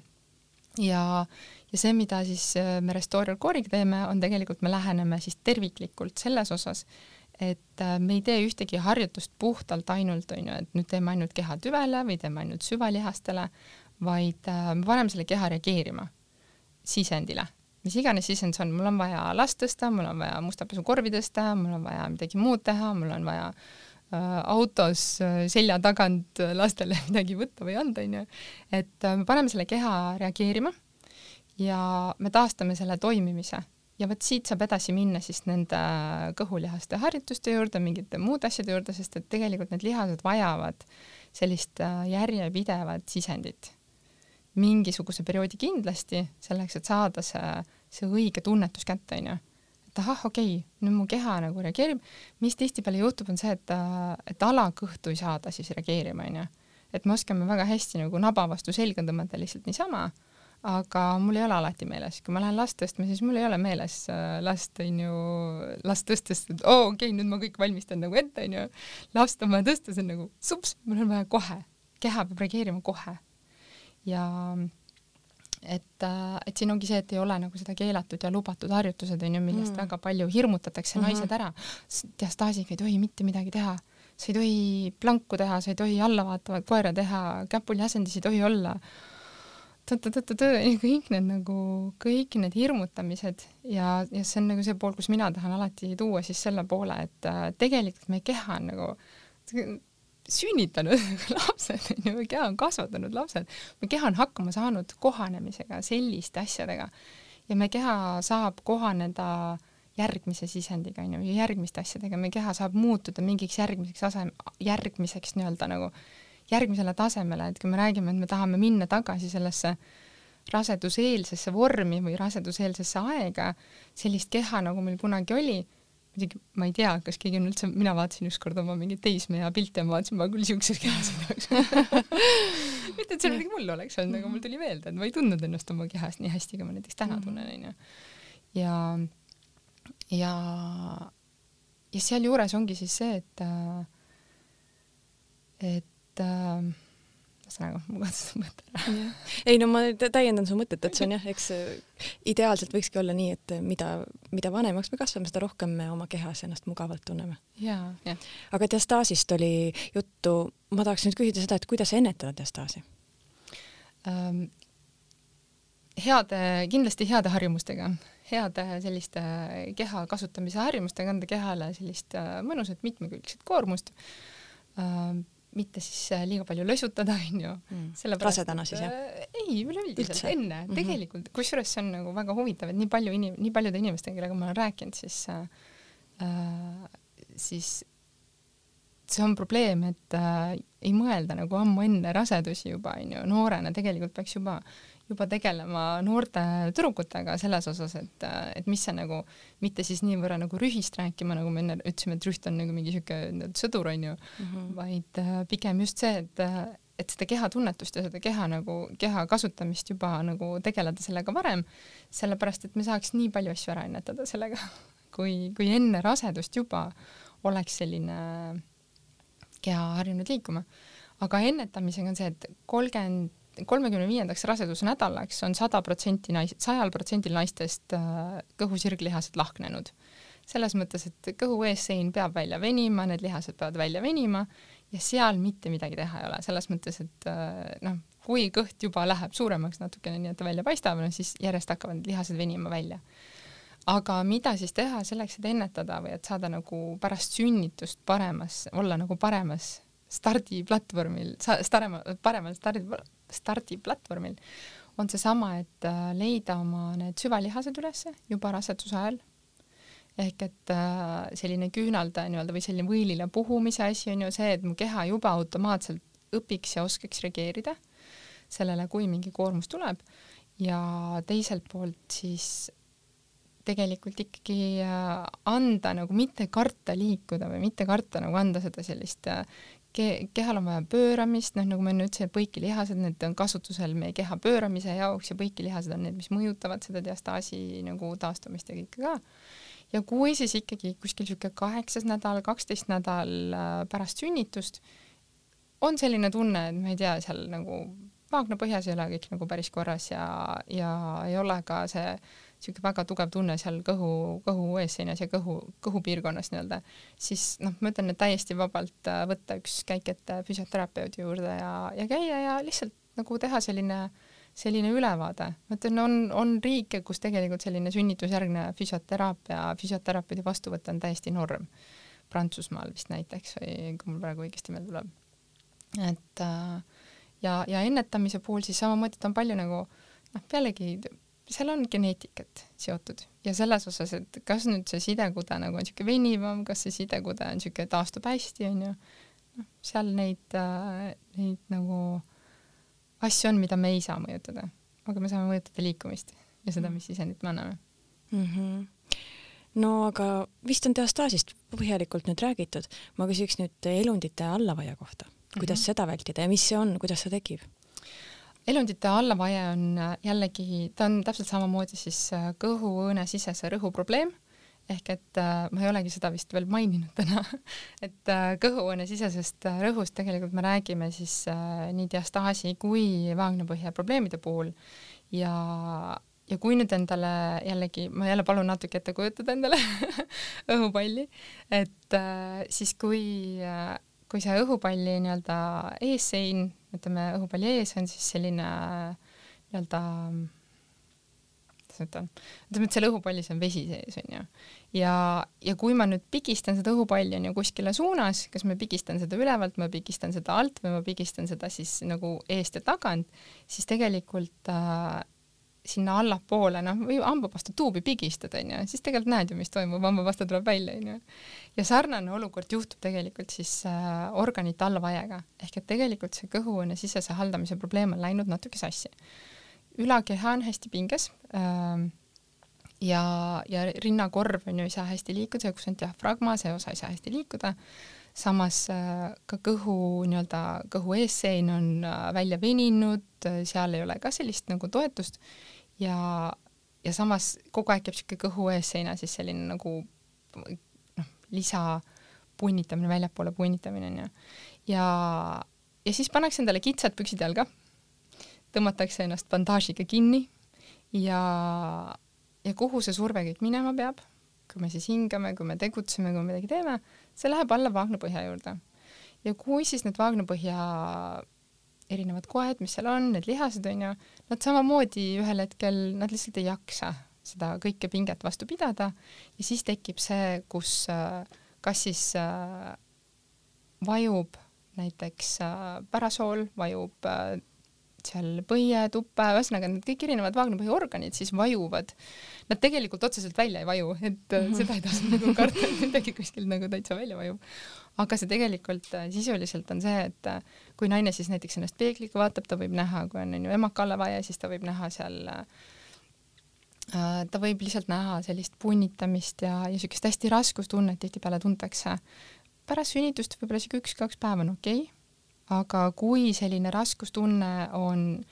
ja, ja see, mida siis äh, me Restorer Core'iga teeme, on tegelikult me läheneme siis terviklikult selles osas, et äh, me ei tee ühtegi harjutust puhtalt ainult, onju, et nüüd teeme ainult kehatüvele või teeme ainult süvalihastele, vaid äh, me paneme selle keha reageerima sisendile mis iganes sisend see on, mul on vaja last tõsta, mul on vaja mustapesukorvi tõsta, mul on vaja midagi muud teha, mul on vaja äh, autos äh, selja tagant lastele midagi võtta või anda, onju. et äh, me paneme selle keha reageerima ja me taastame selle toimimise ja vot siit saab edasi minna siis nende kõhulihaste harjutuste juurde, mingite muude asjade juurde, sest et tegelikult need lihased vajavad sellist äh, järjepidevat sisendit mingisuguse perioodi kindlasti, selleks et saada see, see õige tunnetus kätte, onju. et ahah, okei okay,, nüüd mu keha nagu reageerib, mis tihtipeale juhtub, on see, et, et alakõhtu ei saada siis reageerima, onju. et me oskame väga hästi nagu naba vastu selga tõmmata lihtsalt niisama, aga mul ei ole alati meeles, kui ma lähen last tõstma, siis mul ei ole meeles äh, last, onju, last tõstes, et oo oh, okei okay,, nüüd ma kõik valmistan nagu ette, onju. last on vaja tõsta, see on nagu sups, mul on vaja kohe, keha peab reageerima kohe ja et, äh, et siin ongi see, et ei ole nagu seda keelatud ja lubatud harjutused onju, millest mm. väga palju hirmutatakse mm -hmm. naised ära. diastaasiga ei tohi mitte midagi teha, sa ei tohi planku teha, sa ei tohi allavaatavat koera teha, käpuli asendis ei tohi olla. kõik need nagu, kõik need hirmutamised ja, ja see on nagu see pool, kus mina tahan alati tuua siis selle poole, et äh, tegelikult meie keha on nagu sünnitanud lapsed, onju, meie keha on kasvatanud lapsed, meie keha on hakkama saanud kohanemisega, selliste asjadega. Ja meie keha saab kohaneda järgmise sisendiga, onju, järgmiste asjadega, meie keha saab muutuda mingiks järgmiseks asem-, järgmiseks nii-öelda nagu järgmisele tasemele, et kui me räägime, et me tahame minna tagasi sellesse raseduseelsesse vormi või raseduseelsesse aega, sellist keha, nagu meil kunagi oli muidugi ma ei tea, kas keegi on üldse, mina vaatasin ükskord oma mingeid teismeea pilte ja ma vaatasin, ma küll siukses kehas ei tahaks mitte, et see midagi mul oleks olnud, aga mul tuli meelde, et ma ei tundnud ennast oma kehas nii hästi, kui ma näiteks täna mhm. tunnen, onju. ja, ja, ja sealjuures ongi siis see, et, et äh, ühesõnaga ma kaotasin mõtte ära. ei no ma täiendan su mõtet, et see on jah, eks äh, ideaalselt võikski olla nii, et mida, mida vanemaks me kasvame, seda rohkem me oma kehas ennast mugavalt tunneme. aga diastaasist oli juttu, ma tahaks nüüd küsida seda, et kuidas ennetada diastaasi ähm,? heade, kindlasti heade harjumustega, heade selliste keha kasutamise harjumustega anda kehale sellist äh, mõnusat mitmekülgset koormust ähm, mitte siis äh, liiga palju lösutada, onju. Mm.. rasedana siis jah? Äh, ei, üleüldiselt enne. Mm -hmm. tegelikult, kusjuures see on nagu väga huvitav, et nii palju inim-, nii paljude inimestega, kellega ma olen rääkinud, siis äh, äh, siis see on probleem, et äh, ei mõelda nagu ammu enne rasedusi juba onju, noorena tegelikult peaks juba äh, juba tegelema noorte tüdrukutega selles osas, et, et mis see nagu, mitte siis niivõrra nagu rühist rääkima, nagu me enne ütlesime, et rüht on nagu mingi siuke sõdur onju mm, -hmm. vaid äh, pigem just see, et, et seda kehatunnetust ja seda keha nagu, keha kasutamist juba nagu tegeleda sellega varem, sellepärast et me saaks nii palju asju ära ennetada sellega, kui, kui enne rasedust juba oleks selline keha harjunud liikuma. aga ennetamisega on see, et kolmkümmend kolmekümne viiendaks rasedusnädalaks on sada protsenti nais-, sajal protsendil naistest äh, kõhu-sirglihased lahknenud. selles mõttes, et kõhu eessein peab välja venima, need lihased peavad välja venima ja seal mitte midagi teha ei ole, selles mõttes, et äh, noh, kui kõht juba läheb suuremaks natukene, nii et ta välja paistab, no siis järjest hakkavad need lihased venima välja. aga mida siis teha selleks, et ennetada või et saada nagu pärast sünnitust paremas, olla nagu paremas stardiplatvormil, paremal, paremal stardi, stardiplatvormil on seesama, et äh, leida oma need süvalihased ülesse juba raseduse ajal. ehk et äh, selline küünaldaja nii-öelda või selline võilile puhumise asi on ju see, et mu keha juba automaatselt õpiks ja oskaks reageerida sellele, kui mingi koormus tuleb ja teiselt poolt siis tegelikult ikkagi äh, anda nagu mitte karta liikuda või mitte karta nagu anda seda sellist ke-, kehal on vaja pööramist, noh, nagu ma enne ütlesin, et põikilihased, need on kasutusel meie keha pööramise jaoks ja põikilihased on need, mis mõjutavad seda diastaasi nagu taastumist ja kõike ka. ja kui siis ikkagi kuskil niisugune kaheksas nädal, kaksteist nädal äh, pärast sünnitust on selline tunne, et ma ei tea, seal nagu vaagna põhjas ei ole kõik nagu päris korras ja, ja ei ole ka see niisugune väga tugev tunne seal kõhu, kõhu eesseinas ja kõhu, kõhupiirkonnas nii-öelda, siis noh, ma ütlen, et täiesti vabalt äh, võtta üks käik ette füsioterapeudi juurde ja, ja käia ja lihtsalt nagu teha selline, selline ülevaade. ma ütlen, on, on riike, kus tegelikult selline sünnitusjärgne füsioteraapia, füsioterapeudi vastuvõtt on täiesti norm. Prantsusmaal vist näiteks või kui mul praegu õigesti meelde tuleb. et äh, ja, ja ennetamise puhul siis samamoodi, et on palju nagu noh, pealegi seal on geneetikat seotud ja selles osas, et kas nüüd see sidekude nagu on niisugune venivam, kas see sidekude on niisugune, taastub hästi, onju, noh, seal neid äh,, neid nagu asju on, mida me ei saa mõjutada, aga me saame mõjutada liikumist ja seda, mis sisendit me anname mm. -hmm no aga vist on diastaasist põhjalikult nüüd räägitud, ma küsiks nüüd elundite allavaia kohta, kuidas mm -hmm. seda vältida ja mis see on, kuidas see tekib? Elundite allavaie on äh, jällegi, ta on täpselt samamoodi siis äh, kõhuõõnesisese rõhu probleem, ehk et äh, ma ei olegi seda vist veel maininud täna. Et kõhuõõnesisesest rõhust tegelikult me räägime siis nii diastaasi kui vaagnapõhja probleemide puhul. Ja ja kui nüüd endale jällegi, ma jälle palun natuke ette kujutada endale õhupalli, et siis kui kui see õhupalli nii-öelda eessein, ütleme õhupalli ees on siis selline nii-öelda kuidas ma ütlen, ütleme, et seal õhupallis on vesi sees, onju. ja, ja kui ma nüüd pigistan seda õhupalli onju kuskile suunas, kas ma pigistan seda ülevalt, ma pigistan seda alt või ma pigistan seda siis nagu eest ja tagant, siis tegelikult äh, sinna allapoole, noh, või hambapasta tuubi pigistad, onju, siis tegelikult näed ju, mis toimub, hambapasta tuleb välja, onju. ja sarnane olukord juhtub tegelikult siis äh, organite allavaiega, ehk et tegelikult see kõhuõõne sisese haldamise probleem on läinud natuke sassi. ülakeha on hästi pinges äh, ja, ja rinnakorv on ju ei saa hästi liikuda, kus on diafragma, see osa ei saa hästi liikuda samas äh, ka kõhu nii-öelda, kõhu eessein on äh, välja veninud, seal ei ole ka sellist nagu toetust ja, ja samas kogu aeg jääb sihuke kõhu eesseina siis selline nagu noh, lisa punnitamine, väljapoole punnitamine onju. ja, ja siis pannakse endale kitsad püksid jalga, tõmmatakse ennast bandaažiga kinni ja, ja kuhu see surve kõik minema peab, kui me siis hingame, kui me tegutseme, kui me midagi teeme, see läheb alla vaagnapõhja juurde. ja kui siis need vaagnapõhja erinevad koed, mis seal on, need lihased onju, nad samamoodi ühel hetkel, nad lihtsalt ei jaksa seda kõike pinget vastu pidada ja siis tekib see, kus kas siis äh, vajub näiteks äh, pärasool, vajub äh, seal põie, tuppe, ühesõnaga need kõik erinevad vaagnapõhja organid siis vajuvad. Nad tegelikult otseselt välja ei vaju, et mm -hmm. seda ei tasu nagu karta, et midagi kuskil nagu täitsa välja vajub aga see tegelikult äh, sisuliselt on see, et äh, kui naine siis näiteks ennast peegliga vaatab, ta võib näha, kui on, on ju emakale vaja, siis ta võib näha seal äh, ta võib lihtsalt näha sellist punnitamist ja, ja niisugust hästi raskustunnet tihtipeale tuntakse. pärast sünnitust võib-olla isegi üks-kaks päeva on okei okay,, aga kui selline raskustunne on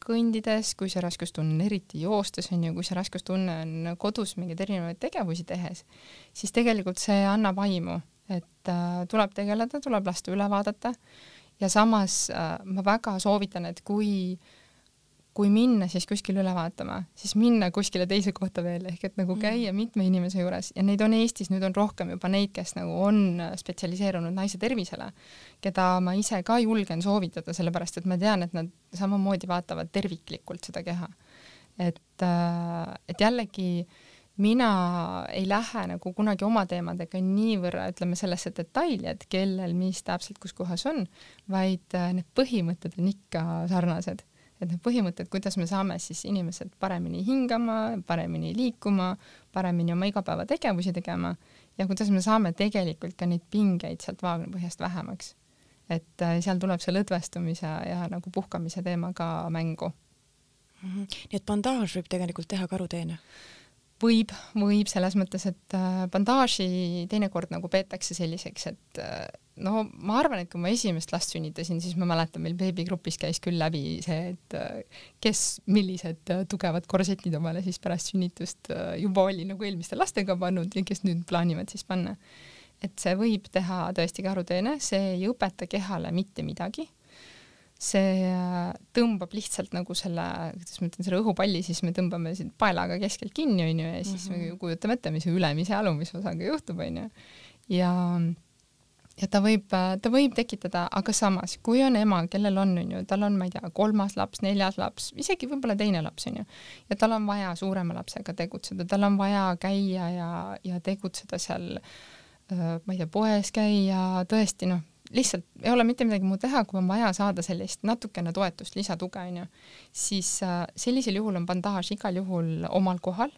kõndides, kui see raskustunne on eriti joostes on ju, kui see raskustunne on kodus mingeid erinevaid tegevusi tehes, siis tegelikult see annab aimu et äh, tuleb tegeleda, tuleb lasta üle vaadata ja samas äh, ma väga soovitan, et kui kui minna siis kuskile üle vaatama, siis minna kuskile teise kohta veel ehk et nagu mm. käia mitme inimese juures ja neid on Eestis nüüd on rohkem juba neid, kes nagu on spetsialiseerunud naise tervisele, keda ma ise ka julgen soovitada, sellepärast et ma tean, et nad samamoodi vaatavad terviklikult seda keha. et, äh, et jällegi äh, mina ei lähe nagu kunagi oma teemadega niivõrra, ütleme sellesse detaili, et kellel mis täpselt kus kohas on, vaid äh, need põhimõtted on ikka sarnased. et need põhimõtted, kuidas me saame siis inimesed paremini hingama, paremini liikuma, paremini oma igapäevategevusi tegema ja kuidas me saame tegelikult ka neid pingeid sealt vaagnapõhjast vähemaks. et äh, seal tuleb see lõdvestumise ja nagu puhkamise teema ka mängu. -hmm. nii et bandaaž võib tegelikult teha karuteene? Võib, võib selles mõttes, et äh, bandaaži teinekord nagu peetakse selliseks, et äh, no ma arvan, et kui ma esimest last sünnitasin, siis ma mäletan, meil beebigrupis käis küll läbi see, et äh, kes millised tugevad korsetid omale siis pärast sünnitust juba oli nagu eelmiste lastega pannud ja kes nüüd plaanivad siis panna. et see võib teha tõesti karuteene, see ei õpeta kehale mitte midagi see äh, tõmbab lihtsalt nagu selle, kuidas ma ütlen, selle õhupalli, siis me tõmbame siin paelaga keskelt kinni, onju, ja siis mm -hmm. me mhm. kujutame ette, mis ülemise alumise osaga juhtub, onju. ja, ja ta võib, ta võib tekitada, aga samas, kui on ema, kellel on, onju, tal on, ma ei tea, kolmas laps, neljas laps, isegi võib-olla teine laps, onju, ja tal on vaja suurema lapsega tegutseda, tal on vaja käia ja, ja tegutseda seal äh, ma ei tea, poes käia, tõesti noh, lihtsalt ei ole mitte midagi muud teha, kui on vaja saada sellist natukene toetust, lisatuge, onju, siis äh, sellisel juhul on bandaaž igal juhul omal kohal,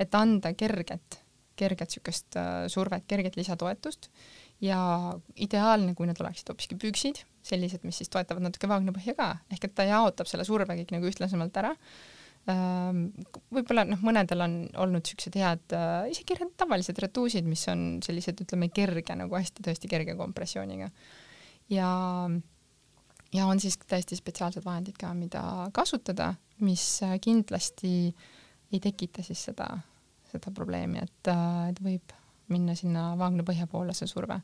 et anda kerget, kerget niisugust äh, survet, kerget lisatoetust. Ja ideaalne, kui need oleksid hoopiski püksid, sellised, mis siis toetavad natuke vaagnapõhja ka, ehk et ta jaotab selle surve kõik nagu ühtlasemalt ära võib-olla noh, mõnedel on olnud niisugused head äh, isegi tavalised retuusid, mis on sellised, ütleme, kerge nagu hästi tõesti kerge kompressiooniga. Ja, ja on siis täiesti spetsiaalsed vahendid ka, mida kasutada, mis kindlasti ei tekita siis seda, seda probleemi, et, et võib minna sinna vaagna põhja poole see surve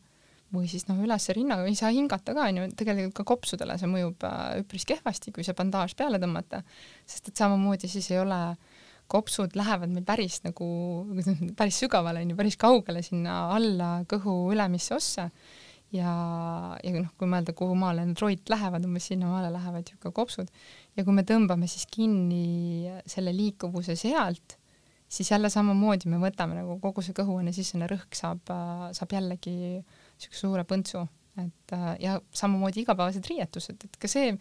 või siis noh, üles rinnaga ei saa hingata ka onju, tegelikult ka kopsudele see mõjub äh, üpris kehvasti, kui see bandaaž peale tõmmata, sest et samamoodi siis ei ole, kopsud lähevad meil päris nagu, päris sügavale onju, päris kaugele sinna alla kõhu ülemisse ossa. Ja, ja noh, kui mõelda, kuhu maale need roid lähevad, umbes sinnamaale lähevad ju ka kopsud. Ja kui me tõmbame siis kinni selle liikuvuse sealt, siis jälle samamoodi me võtame nagu kogu see kõhuõõne sissene rõhk saab, saab jällegi niisuguse suure põntsu, et ja samamoodi igapäevased riietused, et ka see,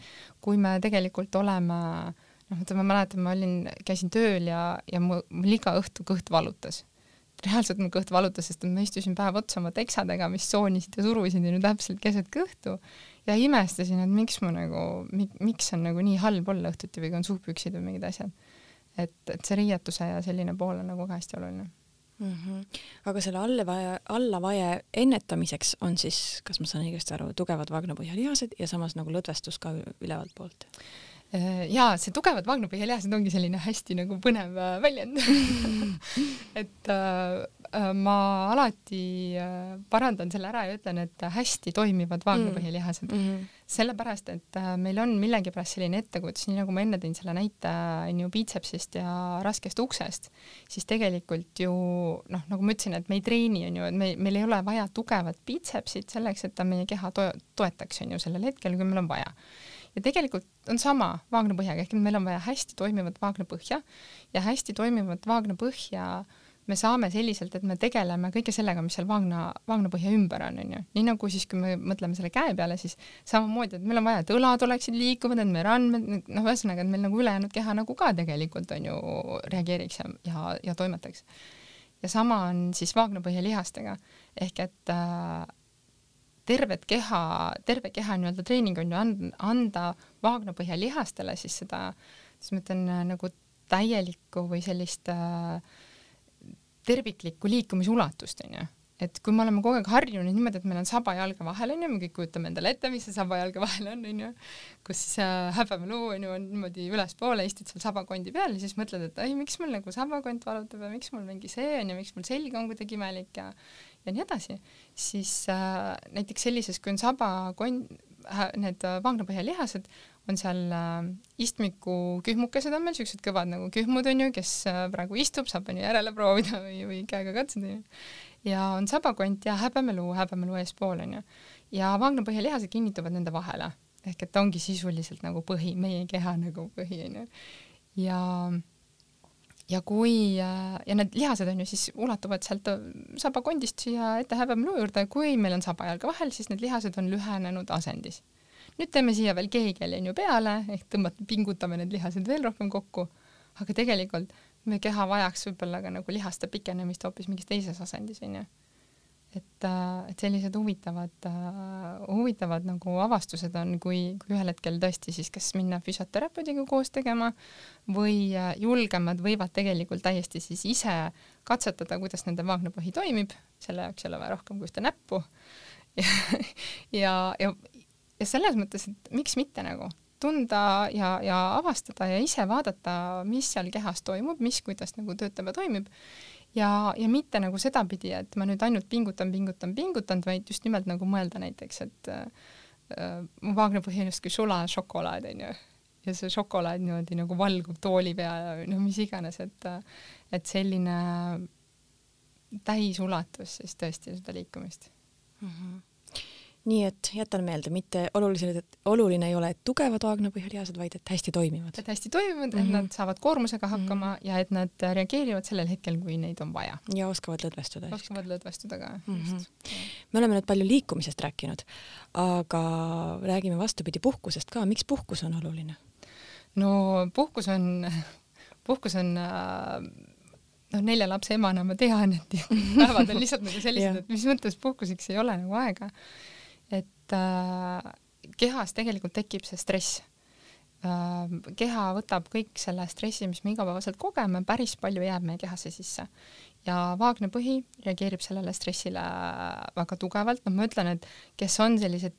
kui me tegelikult oleme noh, ma mäletan, ma olin, käisin tööl ja, ja mul iga õhtu kõht valutas reaalselt mul kõht valutas, sest ma istusin päev otsa oma teksadega, mis soonisid ja surusid ju täpselt keset kõhtu ja imestasin, et miks ma nagu, miks on nagu nii halb olla õhtuti või kui on suhpüksid või mingid asjad. et, et see riietuse ja selline pool on nagu ka hästi oluline mm. -hmm. aga selle allavae, allavaie ennetamiseks on siis, kas ma saan õigesti aru, tugevad vaagnapõhjalihased ja samas nagu lõdvestus ka ülevalt poolt? Äh, ja see tugevad vaagnapõhjalihased ongi selline hästi nagu põnev äh, väljend et äh, äh, ma alati äh, parandan selle ära ja ütlen, et hästi toimivad vaagnapõhjalihased mm -hmm. Sellepärast, et äh, meil on millegipärast selline ettekujutus, nii nagu ma enne tõin selle näite onju piitsepsist ja raskest uksest, siis tegelikult ju noh, nagu ma ütlesin, et me ei treeni onju, et me, meil ei ole vaja tugevat piitsepsit selleks, et ta meie keha to toetaks onju sellel hetkel, kui meil on vaja. Ja tegelikult on sama vaagnapõhjaga, ehk meil on vaja hästi toimivat vaagnapõhja ja hästi toimivat vaagnapõhja me saame selliselt, et me tegeleme kõige sellega, mis seal vaagna, vaagnapõhja ümber on, onju. nii nagu siis, kui me mõtleme selle käe peale, siis samamoodi, et meil on vaja, et õlad oleksid liikuvad, et meie randmed, noh, ühesõnaga, et meil nagu ülejäänud keha nagu ka tegelikult on ju reageeriks ja, ja, ja toimetaks. ja sama on siis vaagnapõhja lihastega ehk et äh, tervet keha, terve keha nii-öelda treening on ju anda, anda vaagnapõhja lihastele siis seda, siis ma ütlen nagu täielikku või sellist äh, terviklikku liikumisulatust onju. Et kui me oleme kogu aeg harjunud niimoodi, et meil on saba jalge vahel onju, me kõik kujutame endale ette, mis see saba jalge vahel on onju, kus siis äh, häbemeluu onju on niimoodi ülespoole, istud seal sabakondi peal ja siis mõtled, et ai, miks mul nagu sabakond valutab ja miks mul mingi see onju, miks mul selg on kuidagi imelik ja ja nii edasi, siis äh, näiteks sellises, kui on sabakond äh,, need äh, vangnapõhjalihased, on seal äh, istmiku kühmukesed on meil, siuksed kõvad nagu kühmud onju, kes äh, praegu istub, saab onju järele proovida või, või käega katsuda onju. ja on sabakont ja häbemeluu, häbemeluu eespool onju. ja vangnapõhjalihased kinnituvad nende vahele ehk et ongi sisuliselt nagu põhi, meie keha nagu põhi onju. ja ja kui ja need lihased on ju siis ulatuvad sealt sabakondist siia ette häbemeluu juurde, kui meil on sabajalge vahel, siis need lihased on lühenenud asendis. Nüüd teeme siia veel keegeli on ju peale ehk tõmbame, pingutame need lihased veel rohkem kokku, aga tegelikult meie keha vajaks võib-olla ka nagu lihaste pikenemist hoopis mingis teises asendis onju. et, et sellised huvitavad, huvitavad nagu avastused on, kui, kui ühel hetkel tõesti siis kas minna füsioterapeudiga koos tegema või julgemad võivad tegelikult täiesti siis ise katsetada, kuidas nende vaagnapõhi toimib, selle jaoks ei ole vaja rohkem kui ühte näppu. ja, ja, ja, ja selles mõttes, et miks mitte nagu tunda ja, ja avastada ja ise vaadata, mis seal kehas toimub, mis, kuidas nagu töötab ja toimib. Ja, ja mitte nagu sedapidi, et ma nüüd ainult pingutan, pingutan, pingutan, vaid just nimelt nagu mõelda näiteks, et äh, mu vaagnapõhi on justkui sulašokolaad, onju, ja see šokolaad niimoodi nagu valgub tooli peal, no mis iganes, et, et selline täisulatus siis tõesti seda liikumist. Mm. -hmm nii et jätan meelde, mitte olulised, oluline ei ole, et tugevad vaagnapõhjalihased, vaid et hästi toimivad. et hästi toimivad mm, -hmm. et mhm. nad saavad koormusega hakkama mm -hmm. ja et nad reageerivad sellel hetkel, kui neid on vaja. ja oskavad lõdvestuda. oskavad lõdvestuda ka mm, -hmm. just. me oleme nüüd palju liikumisest rääkinud, aga räägime vastupidi puhkusest ka, miks puhkus on oluline? no puhkus on, puhkus on äh, noh, nelja lapse emana ma tean, et päevad on lihtsalt nagu sellised, et mis mõttes puhkuseks ei ole nagu aega. Et äh, kehas tegelikult tekib see stress. Äh,. keha võtab kõik selle stressi, mis me igapäevaselt kogeme, päris palju jääb meie kehasse sisse. Ja vaagne põhi reageerib sellele stressile väga tugevalt, noh, ma ütlen, et kes on sellised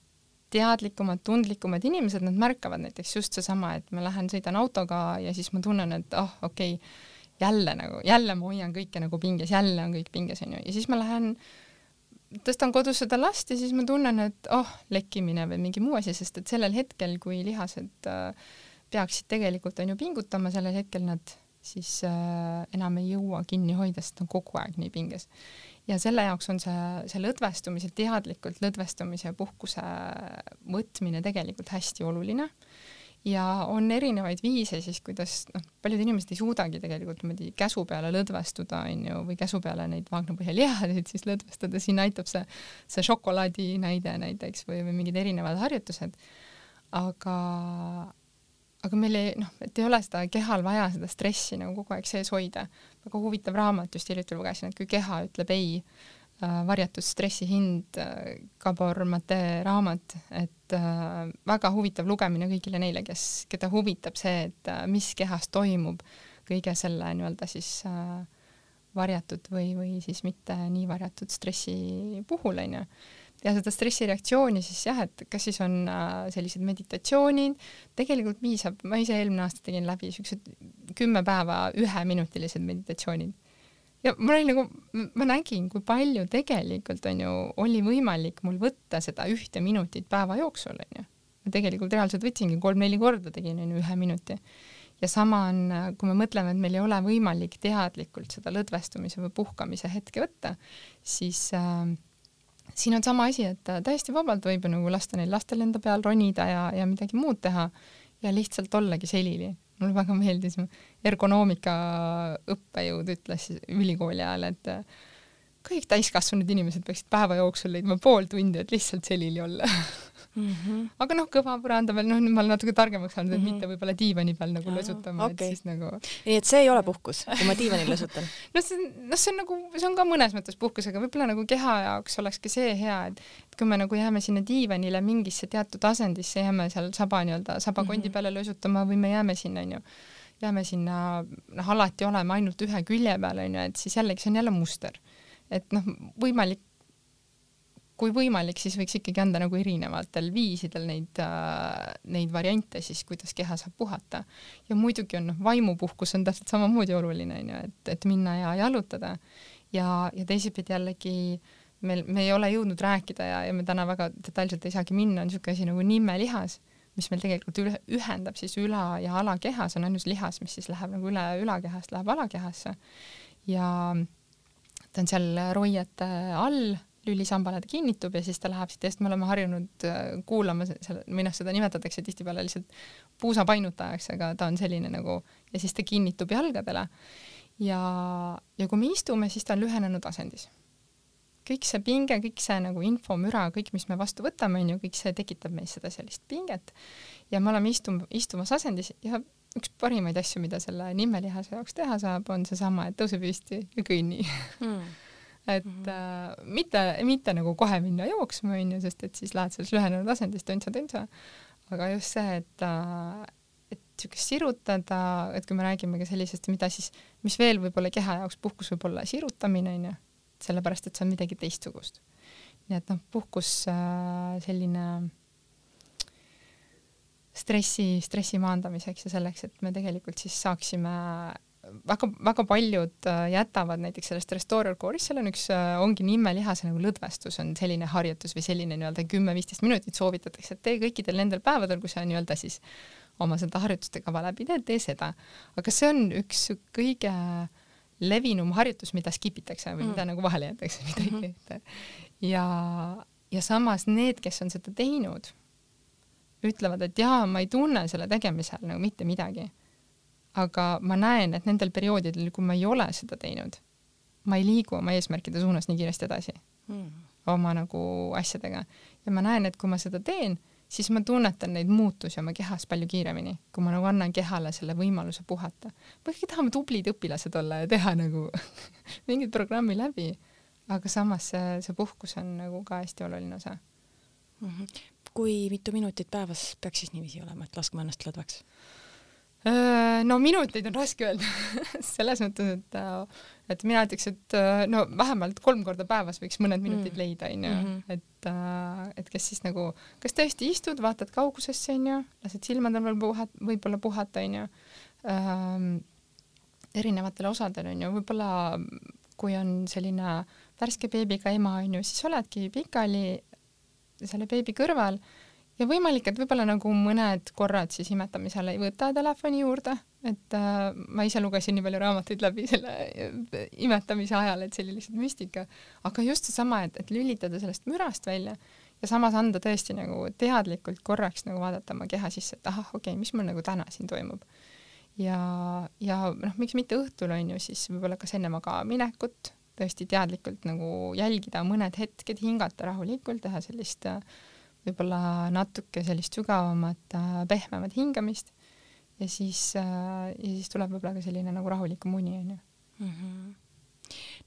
teadlikumad, tundlikumad inimesed, nad märkavad näiteks just seesama, et ma lähen, sõidan autoga ja siis ma tunnen, et oh, okei okay,, jälle nagu, jälle ma hoian kõike nagu pinges, jälle on kõik pinges, onju, ja siis ma lähen tõstan kodus seda last ja siis ma tunnen, et oh, lekkimine või mingi muu asi, sest et sellel hetkel, kui lihased äh, peaksid tegelikult onju pingutama, sellel hetkel nad siis äh, enam ei jõua kinni hoida, sest on kogu aeg nii pinges. ja selle jaoks on see, see lõdvestumise, teadlikult lõdvestumise ja puhkuse võtmine tegelikult hästi oluline äh, ja on erinevaid viise siis, kuidas noh, paljud inimesed ei suudagi tegelikult niimoodi käsu peale lõdvestuda, onju, või käsu peale neid vaagnapõhjalihasid siis lõdvestada, siin aitab see, see šokolaadi näide näiteks või, või mingid erinevad harjutused. aga, aga meil ei, noh, et ei ole seda kehal vaja seda stressi nagu kogu aeg sees hoida. väga huvitav raamat just hiljuti lugesin, et kui keha ütleb ei, varjatud stressi hind, äh, Gabor Mate raamat, et äh, väga huvitav lugemine kõigile neile, kes, keda huvitab see, et mis kehas toimub kõige selle nii-öelda siis varjatud või, või siis mitte nii varjatud stressi puhul, onju. ja seda stressireaktsiooni siis jah, et kas siis on sellised meditatsioonid, tegelikult piisab, ma ise eelmine aasta tegin läbi siuksed kümme päeva üheminutilised meditatsioonid ja mul oli nagu, ma nägin, kui palju tegelikult on ju, oli võimalik mul võtta seda ühte minutit päeva jooksul, on ju. ma tegelikult reaalselt võtsingi kolm-neli korda tegin, on ju, ühe minuti. ja sama on, kui me mõtleme, et meil ei ole võimalik teadlikult seda lõdvestumise või puhkamise hetke võtta, siis äh, siin on sama asi, et täiesti vabalt võib ju nagu lasta neil lastel enda peal ronida ja, ja midagi muud teha ja lihtsalt ollagi selili mulle väga meeldis, ergonoomika õppejõud ütles ülikooli ajal, et kõik täiskasvanud inimesed peaksid päeva jooksul leidma pool tundi, et lihtsalt selili olla mm. -hmm. aga noh, kõva põranda peal, noh nüüd ma olen natuke targemaks saanud, et mm -hmm. mitte võib-olla diivani peal nagu lõsutama okay., et siis nagu. nii et see ei ole puhkus, kui ma diivanil lõsutan noh, see, noh, see on nagu, see on ka mõnes mõttes puhkus, aga võib-olla nagu keha jaoks olekski see hea, et kui me nagu jääme sinna diivanile mingisse teatud asendisse, jääme seal saba nii-öelda sabakondi mm -hmm. peale lõsutama või me jääme sinna onju jääme sinna, noh, alati oleme ainult ühe külje peal, onju, et siis jällegi see on jälle muster et noh, võimalik, kui võimalik, siis võiks ikkagi anda nagu erinevatel viisidel neid äh,, neid variante siis, kuidas keha saab puhata. ja muidugi on noh, vaimupuhkus on täpselt samamoodi oluline, on ju, et, et minna ja jalutada. ja, ja teisipidi jällegi meil, me ei ole jõudnud rääkida ja, ja me täna väga detailselt ei saagi minna, on niisugune asi nagu nimmelihas, mis meil tegelikult üle, ühendab siis üla- ja alakeha, see on ainus lihas, mis siis läheb nagu üle ülakehast, läheb alakehasse. ja ta on seal roiete all, lülisambale ta kinnitub ja siis ta läheb siit eest, me oleme harjunud äh, kuulama selle, või noh, seda nimetatakse tihtipeale lihtsalt puusapainutajaks, aga ta on selline nagu ja siis ta kinnitub jalgadele. ja, ja kui me istume, siis ta on lühenenud asendis. kõik see pinge, kõik see nagu infomüra, kõik, mis me vastu võtame, on ju, kõik see tekitab meis seda sellist pinget ja me oleme istum-, istumas asendis ja üks parimaid asju, mida selle nimmelihase jaoks teha saab, on seesama, et tõuse püsti ja kõnni mm. Et mm -hmm. äh, mitte, mitte nagu kohe minna jooksma, onju, sest et siis lähed sellest lühenenud asendist tõntsa-tõntsa, aga just see, et äh, et siukest sirutada, et kui me räägime ka sellisest, mida siis, mis veel võib-olla keha jaoks puhkus võib olla sirutamine onju, sellepärast et see on midagi teistsugust. nii et noh, puhkus äh, selline stressi, stressi maandamiseks ja selleks, et me tegelikult siis saaksime väga-väga paljud äh, jätavad näiteks sellest Restorer Core'ist, seal on üks, äh, ongi nimmelihase nagu lõdvestus on selline harjutus või selline nii-öelda kümme-viisteist minutit soovitatakse, et tee kõikidel nendel päevadel, kui sa nii-öelda siis oma seda harjutuste kava läbi teed, tee seda. aga see on üks kõige levinum harjutus, mida skip itakse või mm. mida nagu vahele jäetakse, mida ei mhm. tehta. ja, ja samas need, kes on seda teinud ütlevad, et jaa, ma ei tunne selle tegemisel nagu mitte midagi. Aga ma näen, et nendel perioodidel, kui ma ei ole seda teinud, ma ei liigu oma eesmärkide suunas nii kiiresti edasi mm. oma nagu asjadega ja ma näen, et kui ma seda teen, siis ma tunnetan neid muutusi oma kehas palju kiiremini, kui ma nagu annan kehale selle võimaluse puhata. me kõik tahame tublid õpilased olla ja teha nagu mingit programmi läbi, aga samas see, see puhkus on nagu ka hästi oluline osa mm. -hmm kui mitu minutit päevas peaks siis niiviisi olema, et laskma ennast lõdvaks? No minuteid on raske öelda selles mõttes, et et mina ütleks, et no vähemalt kolm korda päevas võiks mõned minutid mm. leida, onju, mhm. et et kes siis nagu, kas tõesti istud, vaatad kaugusesse, onju, lased silmadel veel puhat-, võib-olla puhata, onju, erinevatele osadele, onju, võib-olla kui on selline värske beebiga ema, onju, siis oledki pikali selle beebi kõrval ja võimalik, et võib-olla nagu mõned korrad siis imetamisel ei võta telefoni juurde, et äh, ma ise lugesin nii palju raamatuid läbi selle äh, imetamise ajal, et see oli lihtsalt müstika, aga just seesama, et, et lülitada sellest mürast välja ja samas anda tõesti nagu teadlikult korraks nagu vaadata oma keha sisse, et ahah, okei okay,, mis mul nagu täna siin toimub. ja, ja noh, miks mitte õhtul on ju siis võib-olla kas enne magamaminekut tõesti teadlikult nagu jälgida mõned hetked, hingata rahulikult, teha sellist võib-olla natuke sellist sügavamat, pehmemat hingamist ja siis, ja siis tuleb võib-olla ka selline nagu rahulikum uni onju mm. -hmm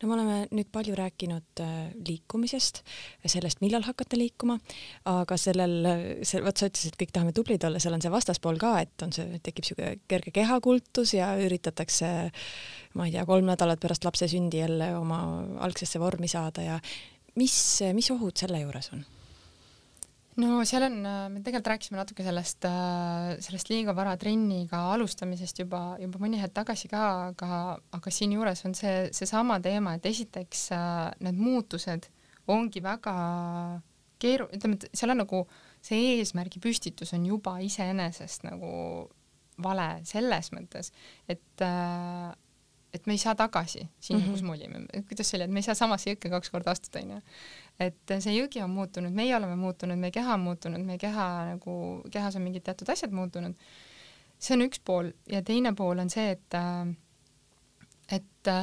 no me oleme nüüd palju rääkinud äh, liikumisest, sellest, millal hakata liikuma, aga sellel, see, vot sa ütlesid, kõik tahame tublid olla, seal on see vastaspool ka, et on see, tekib niisugune kerge kehakultus ja üritatakse ma ei tea, kolm nädalat pärast lapse sündi jälle oma algsesse vormi saada ja mis, mis ohud selle juures on? No seal on, me tegelikult rääkisime natuke sellest, sellest liiga vara trenniga alustamisest juba, juba mõni hetk tagasi ka, aga, aga siinjuures on see, seesama teema, et esiteks need muutused ongi väga keeru-, ütleme, et seal on nagu see eesmärgi püstitus on juba iseenesest nagu vale selles mõttes, et et me ei saa tagasi sinna mm, -hmm. kus me olime, kuidas see oli, et me ei saa samasse jõkke kaks korda astuda, onju. et see jõgi on muutunud, meie oleme muutunud, meie keha on muutunud, meie keha nagu, kehas on mingid teatud asjad muutunud. see on üks pool ja teine pool on see, et, et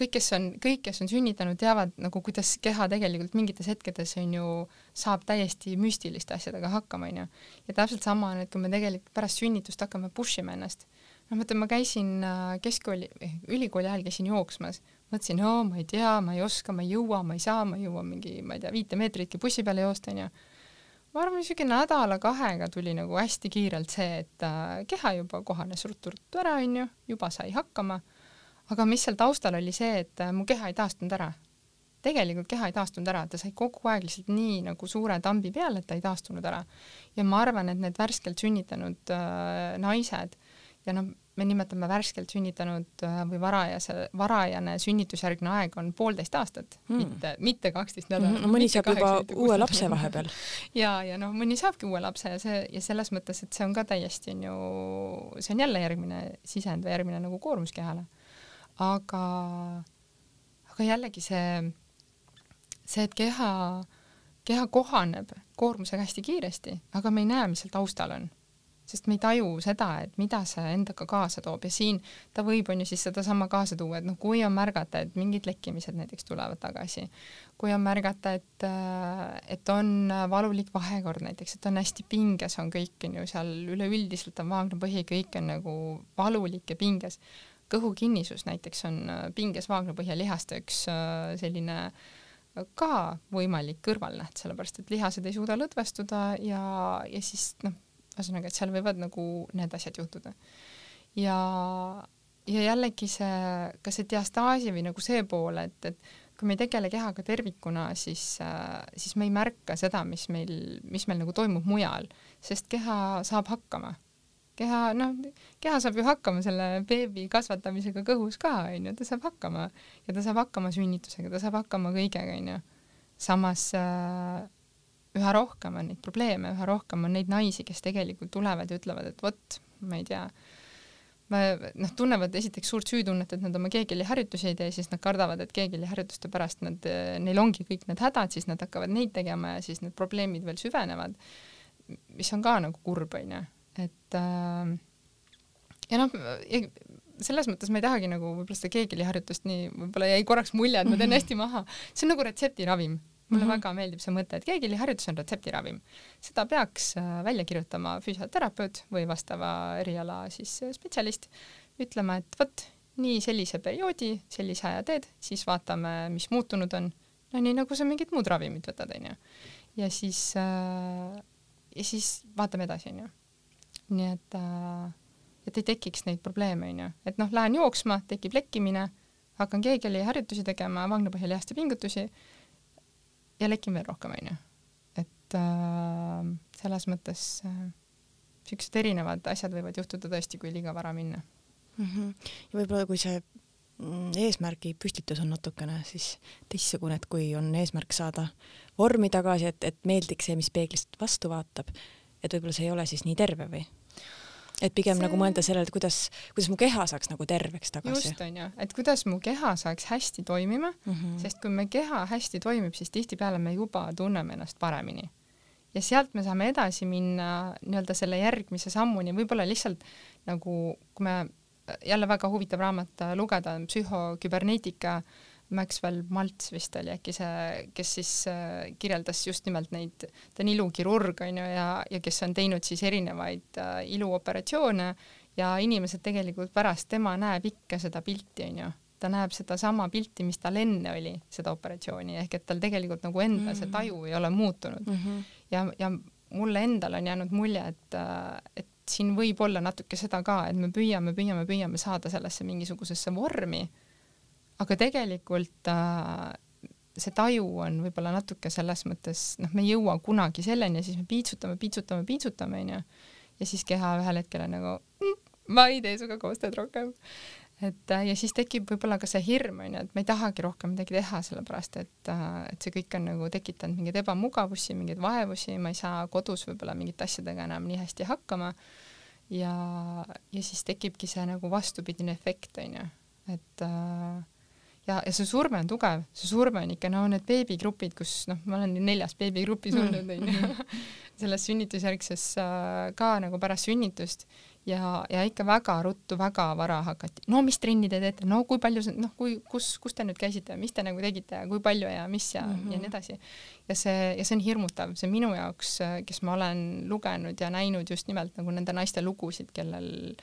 kõik, kes on, kõik, kes on sünnitanud, teavad nagu, kuidas keha tegelikult mingites hetkedes on ju, saab täiesti müstiliste asjadega hakkama, onju. ja täpselt sama on, et kui me tegelikult pärast sünnitust hakkame push ima ennast no ma ütlen, ma käisin äh, keskkooli, eh, ülikooli ajal käisin jooksmas, mõtlesin, no ma ei tea, ma ei oska, ma ei jõua, ma ei saa, ma jõuan mingi, ma ei tea, viite meetritki bussi peale joosta, onju. ma arvan, niisugune nädala-kahega tuli nagu hästi kiirelt see, et äh, keha juba kohanes ruttu-ruttu ära, onju, juba sai hakkama. aga mis seal taustal oli see, et äh, mu keha ei taastunud ära. tegelikult keha ei taastunud ära, ta sai kogu aeg lihtsalt nii nagu suure tambi peale, et ta ei taastunud ära. ja ma arvan, et need värskelt sünnitanud äh, naised ja noh, me nimetame värskelt sünnitanud äh, või varajase, varajane sünnitusjärgne aeg on poolteist aastat mm., mitte, mitte kaksteist nädalat mm. -hmm. mõni saab juba uue lapse vahepeal. ja, ja noh, mõni saabki uue lapse ja see ja selles mõttes, et see on ka täiesti on ju, see on jälle järgmine sisend või järgmine nagu koormus kehale. aga, aga jällegi see, see, et keha, keha kohaneb koormusega hästi kiiresti, aga me ei näe, mis seal taustal on sest me ei taju seda, et mida see endaga kaasa toob. Ja siin ta võib, on ju siis sedasama kaasa tuua, et noh, kui on märgata, et mingid lekkimised näiteks tulevad tagasi, kui on märgata, et, et on valulik vahekord näiteks, et on hästi pinges, on kõik, on ju seal üleüldiselt on vaagnapõhi, kõik on nagu valulik ja pinges, kõhukinnisus näiteks on pinges vaagnapõhjalihaste üks selline ka võimalik kõrvalnäht, sellepärast et lihased ei suuda lõdvestuda ja, ja siis noh, ühesõnaga, et seal võivad nagu need asjad juhtuda. ja, ja jällegi see, ka see diastaasi või nagu see pool, et, et kui me ei tegele kehaga tervikuna, siis, siis me ei märka seda, mis meil, mis meil nagu toimub mujal, sest keha saab hakkama. keha, noh, keha saab ju hakkama selle beebi kasvatamisega kõhus ka, onju, ta saab hakkama ja ta saab hakkama sünnitusega, ta saab hakkama kõigega, onju. samas äh, üha rohkem on neid probleeme, üha rohkem on neid naisi, kes tegelikult tulevad ja ütlevad, et vot, ma ei tea. Noh, tunnevad esiteks suurt süütunnet, et nad oma keegeliharjutusi ei tee, siis nad kardavad, et keegeliharjutuste pärast nad, neil ongi kõik need hädad, siis nad hakkavad neid tegema ja siis need probleemid veel süvenevad, mis on ka nagu kurb, onju, et äh, ja noh, selles mõttes ma ei tahagi nagu võib-olla seda keegeliharjutust nii, võib-olla jäi korraks mulje, et ma teen hästi maha, see on nagu retseptiravim mulle mm -hmm. väga meeldib see mõte, et keegiliharjutus on retseptiravim. seda peaks äh, välja kirjutama füsioterapeut või vastava eriala siis äh, spetsialist, ütlema, et vot nii sellise perioodi, sellise aja teed, siis vaatame, mis muutunud on. no nii nagu sa mingit muud ravimit võtad, onju. ja siis äh,, ja siis vaatame edasi, onju. nii et äh, et ei tekiks neid probleeme, onju, et noh, lähen jooksma, tekib lekkimine, hakkan keegeliharjutusi tegema, vangnapõhjalihaste pingutusi ja lekin veel rohkem, onju. et äh, selles mõttes äh, siuksed erinevad asjad võivad juhtuda tõesti, kui liiga vara minna mm. -hmm. ja võib-olla, kui see mm, eesmärgi püstitus on natukene siis teistsugune, et kui on eesmärk saada vormi tagasi, et, et meeldiks see, mis peeglist vastu vaatab, et võib-olla see ei ole siis nii terve või? Et pigem see... nagu mõelda sellele, et kuidas, kuidas mu keha saaks nagu terveks tagasi. just onju, et kuidas mu keha saaks hästi toimima mm, -hmm. sest kui me keha hästi toimib, siis tihtipeale me juba tunneme ennast paremini. ja sealt me saame edasi minna nii-öelda selle järgmise sammuni, võib-olla lihtsalt nagu, kui me jälle väga huvitav raamat lugeda, psühhoküberneetika äh, Maxwell Maltz vist oli äkki see, kes siis äh, kirjeldas just nimelt neid, ta on ilukirurg onju ja, ja kes on teinud siis erinevaid äh, iluoperatsioone ja inimesed tegelikult pärast tema näeb ikka seda pilti onju, ta näeb sedasama pilti, mis tal enne oli, seda operatsiooni, ehk et tal tegelikult nagu enda mm -hmm. see taju ei ole muutunud mm. -hmm. ja, ja mulle endale on jäänud mulje, et, äh, et siin võib olla natuke seda ka, et me püüame, püüame, püüame saada sellesse mingisugusesse vormi aga tegelikult äh, see taju on võib-olla natuke selles mõttes, noh, me ei jõua kunagi selleni ja siis me piitsutame, piitsutame, piitsutame, onju. ja siis keha ühel hetkel on nagu mm,, ma ei tee sinuga koostööd rohkem. et äh, ja siis tekib võib-olla ka see hirm, onju, et ma ei tahagi rohkem midagi teha, sellepärast et, äh, et see kõik on nagu tekitanud mingeid ebamugavusi, mingeid vaevusi, ma ei saa kodus võib-olla mingite asjadega enam nii hästi hakkama. ja, ja siis tekibki see nagu vastupidine efekt, onju, et äh, ja, ja see surve on tugev, see surve on ikka, no need beebigrupid, kus noh, ma olen neljas beebigrupis mm. olnud onju mm. selles sünnitusjärgses äh, ka nagu pärast sünnitust ja, ja ikka väga ruttu, väga vara hakati, no mis trenni te teete, no kui palju, noh, kui, kus, kus te nüüd käisite, mis te nagu tegite ja kui palju ja mis ja mm, -hmm. ja nii edasi. ja see, ja see on hirmutav, see minu jaoks, kes ma olen lugenud ja näinud just nimelt nagu nende naiste lugusid, kellel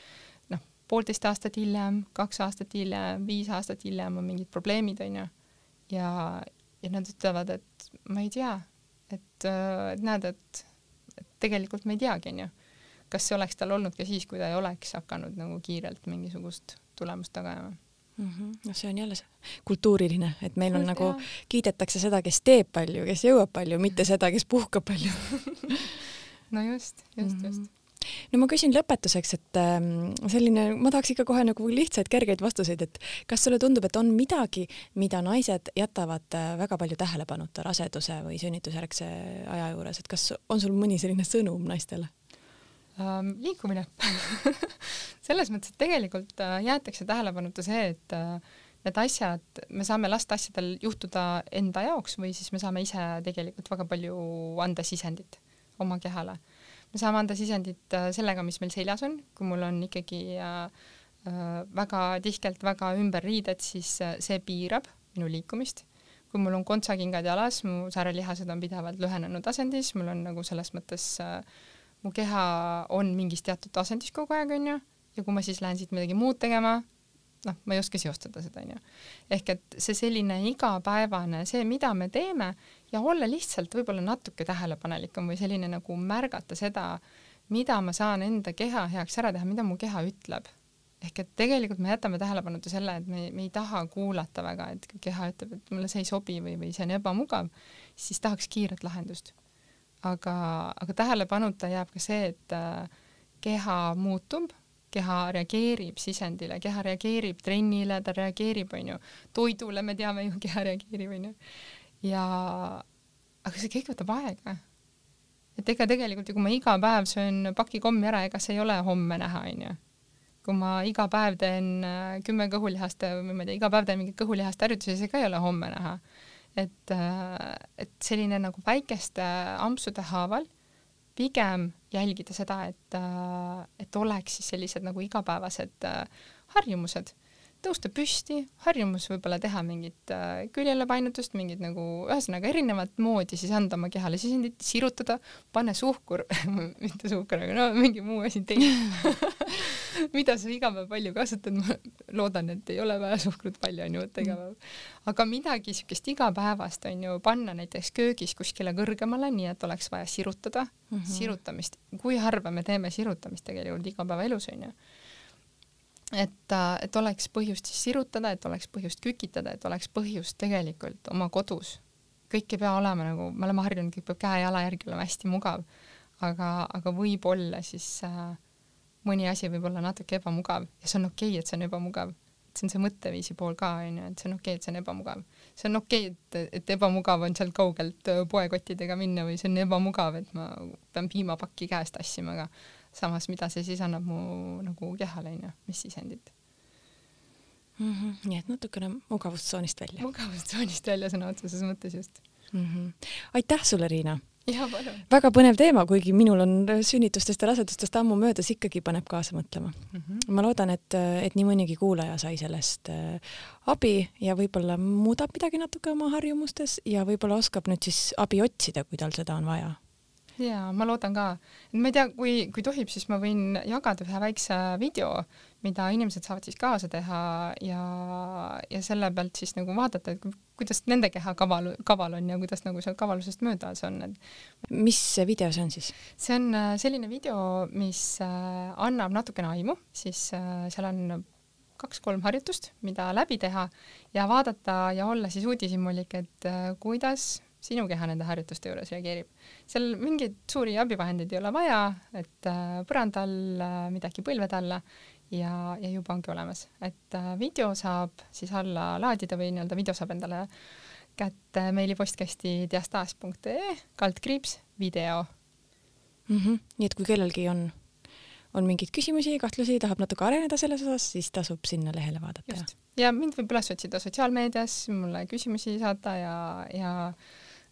poolteist aastat hiljem, kaks aastat hiljem, viis aastat hiljem on mingid probleemid, onju. ja, ja nad ütlevad, et ma ei tea, et, et näed, et, et tegelikult me ei teagi, onju. kas see oleks tal olnud ka siis, kui ta ei oleks hakanud nagu kiirelt mingisugust tulemust tagama mm. -hmm. noh, see on jälle kultuuriline, et meil on nagu, kiidetakse seda, kes teeb palju, kes jõuab palju, mitte seda, kes puhkab palju no just, just mm, -hmm. just no ma küsin lõpetuseks, et ähm, selline, ma tahaks ikka kohe nagu lihtsaid kergeid vastuseid, et kas sulle tundub, et on midagi, mida naised jätavad äh, väga palju tähelepanuta raseduse või sünnitusjärgse aja juures, et kas on sul mõni selline sõnum naistele? Um, liikumine. Selles mõttes, et tegelikult uh, jäetakse tähelepanuta see, et uh, need asjad, me saame lasta asjadel juhtuda enda jaoks või siis me saame ise tegelikult väga palju anda sisendit oma kehale me saame anda sisendit äh, sellega, mis meil seljas on, kui mul on ikkagi äh, äh, väga tihkelt väga ümber riided, siis see piirab minu liikumist. kui mul on kontsakingad jalas, mu säärelihased on pidevalt lühenenud asendis, mul on nagu selles mõttes mu keha on mingis teatud asendis kogu aeg, onju, ja kui ma siis lähen siit midagi muud tegema, noh, ma ei oska seostada seda, onju. ehk et see selline igapäevane, see, mida me teeme ja olla lihtsalt võib-olla natuke tähelepanelikum või selline nagu märgata seda, mida ma saan enda keha heaks ära teha, mida mu keha ütleb. ehk et tegelikult me jätame tähelepanuta selle, et me, me ei taha kuulata väga, et kui keha ütleb, et mulle see ei sobi või, või see on ebamugav, siis tahaks kiiret lahendust. aga, aga tähelepanuta jääb ka see, et äh, keha muutub keha reageerib sisendile, keha reageerib trennile, ta reageerib, onju, toidule, me teame ju, keha reageerib, onju. Ja, aga see kõik võtab aega. et ega tegelikult ju, kui ma iga päev söön paki kommi ära, ega see ei ole homme näha, onju. kui ma iga päev teen äh, kümme kõhulihaste või ma ei tea, iga päev teen mingit kõhulihaste harjutusi, see ka ei ole homme näha. et, äh, et selline nagu väikeste ampsude haaval pigem jälgida seda, et, äh, et oleks siis sellised nagu igapäevased harjumused tõusta püsti, harjumus võib-olla teha mingit äh, küljeläpainutust, mingit nagu ühesõnaga erinevat moodi siis anda oma kehale sisendit, sirutada, pane suhkur mitte suhkur, aga no mingi muu asi teine mida sa iga päev palju kasutad, ma loodan, et ei ole vaja suhkrut palju onju võtta iga päev. aga midagi siukest igapäevast onju panna näiteks köögis kuskile kõrgemale, nii et oleks vaja sirutada mm, -hmm. sirutamist, kui harva me teeme sirutamist tegelikult igapäevaelus onju et, äh, et oleks põhjust siis sirutada, et oleks põhjust kükitada, et oleks põhjust tegelikult oma kodus. kõik ei pea olema nagu, me oleme harjunud, kõik peab käe-jala järgi olema hästi mugav, aga, aga võib-olla siis äh, mõni asi võib olla natuke ebamugav ja see on okei okay,, et see on ebamugav. see on see mõtteviisi pool ka, onju, et see on okei okay,, et see on ebamugav. see on okei okay,, et, et ebamugav on sealt kaugelt äh, poekottidega minna või see on ebamugav, et ma pean piimapakki käes tassima, aga samas, mida see siis annab mu nagu kehale, onju, mis sisendit mm. -hmm. nii et natukene mugavustsoonist välja. mugavustsoonist välja sõna otseses mõttes just mm. -hmm. aitäh sulle, Riina! väga põnev teema, kuigi minul on sünnitustest ja rasedustest ammu möödas, ikkagi paneb kaasa mõtlema mm. -hmm. ma loodan, et, et nii mõnigi kuulaja sai sellest äh, abi ja võib-olla muudab midagi natuke oma harjumustes ja võib-olla oskab nüüd siis abi otsida, kui tal seda on vaja jaa, ma loodan ka. ma ei tea, kui, kui tohib, siis ma võin jagada ühe väikse video, mida inimesed saavad siis kaasa teha ja, ja selle pealt siis nagu vaadata, et kuidas nende keha kaval, kaval on ja kuidas nagu seal kavalusest möödas on, et mis video see on siis? see on äh, selline video, mis äh, annab natukene aimu, siis äh, seal on kaks-kolm harjutust, mida läbi teha ja vaadata ja olla siis uudishimulik, et kuidas sinu keha nende harjutuste juures reageerib. seal mingeid suuri abivahendeid ei ole vaja, et äh, põranda all äh, midagi põlvede alla ja, ja juba ongi olemas, et äh, video saab siis alla laadida või nii-öelda video saab endale kätte meilipostkasti diastaas.ee kaldkriips video mm. -hmm. nii et kui kellelgi on, on mingeid küsimusi, kahtlusi, tahab natuke areneda selles osas, siis tasub sinna lehele vaadata. ja mind võib üles otsida sotsiaalmeedias, mulle küsimusi saata ja, ja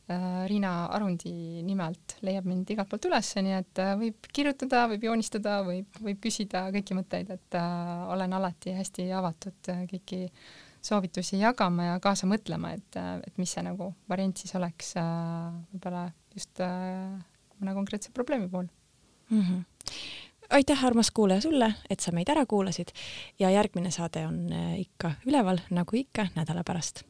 Riina Arundi nimelt leiab mind igalt poolt ülesse, nii et äh, võib kirjutada, võib joonistada, võib, võib küsida kõiki mõtteid, et äh, olen alati hästi avatud äh, kõiki soovitusi jagama ja kaasa mõtlema, et, et mis see nagu variant siis oleks äh, võib-olla just äh, mõne konkreetse probleemi puhul. Mm. -hmm aitäh, armas kuulaja, sulle, et sa meid ära kuulasid. Ja järgmine saade on ikka üleval, nagu ikka, nädala pärast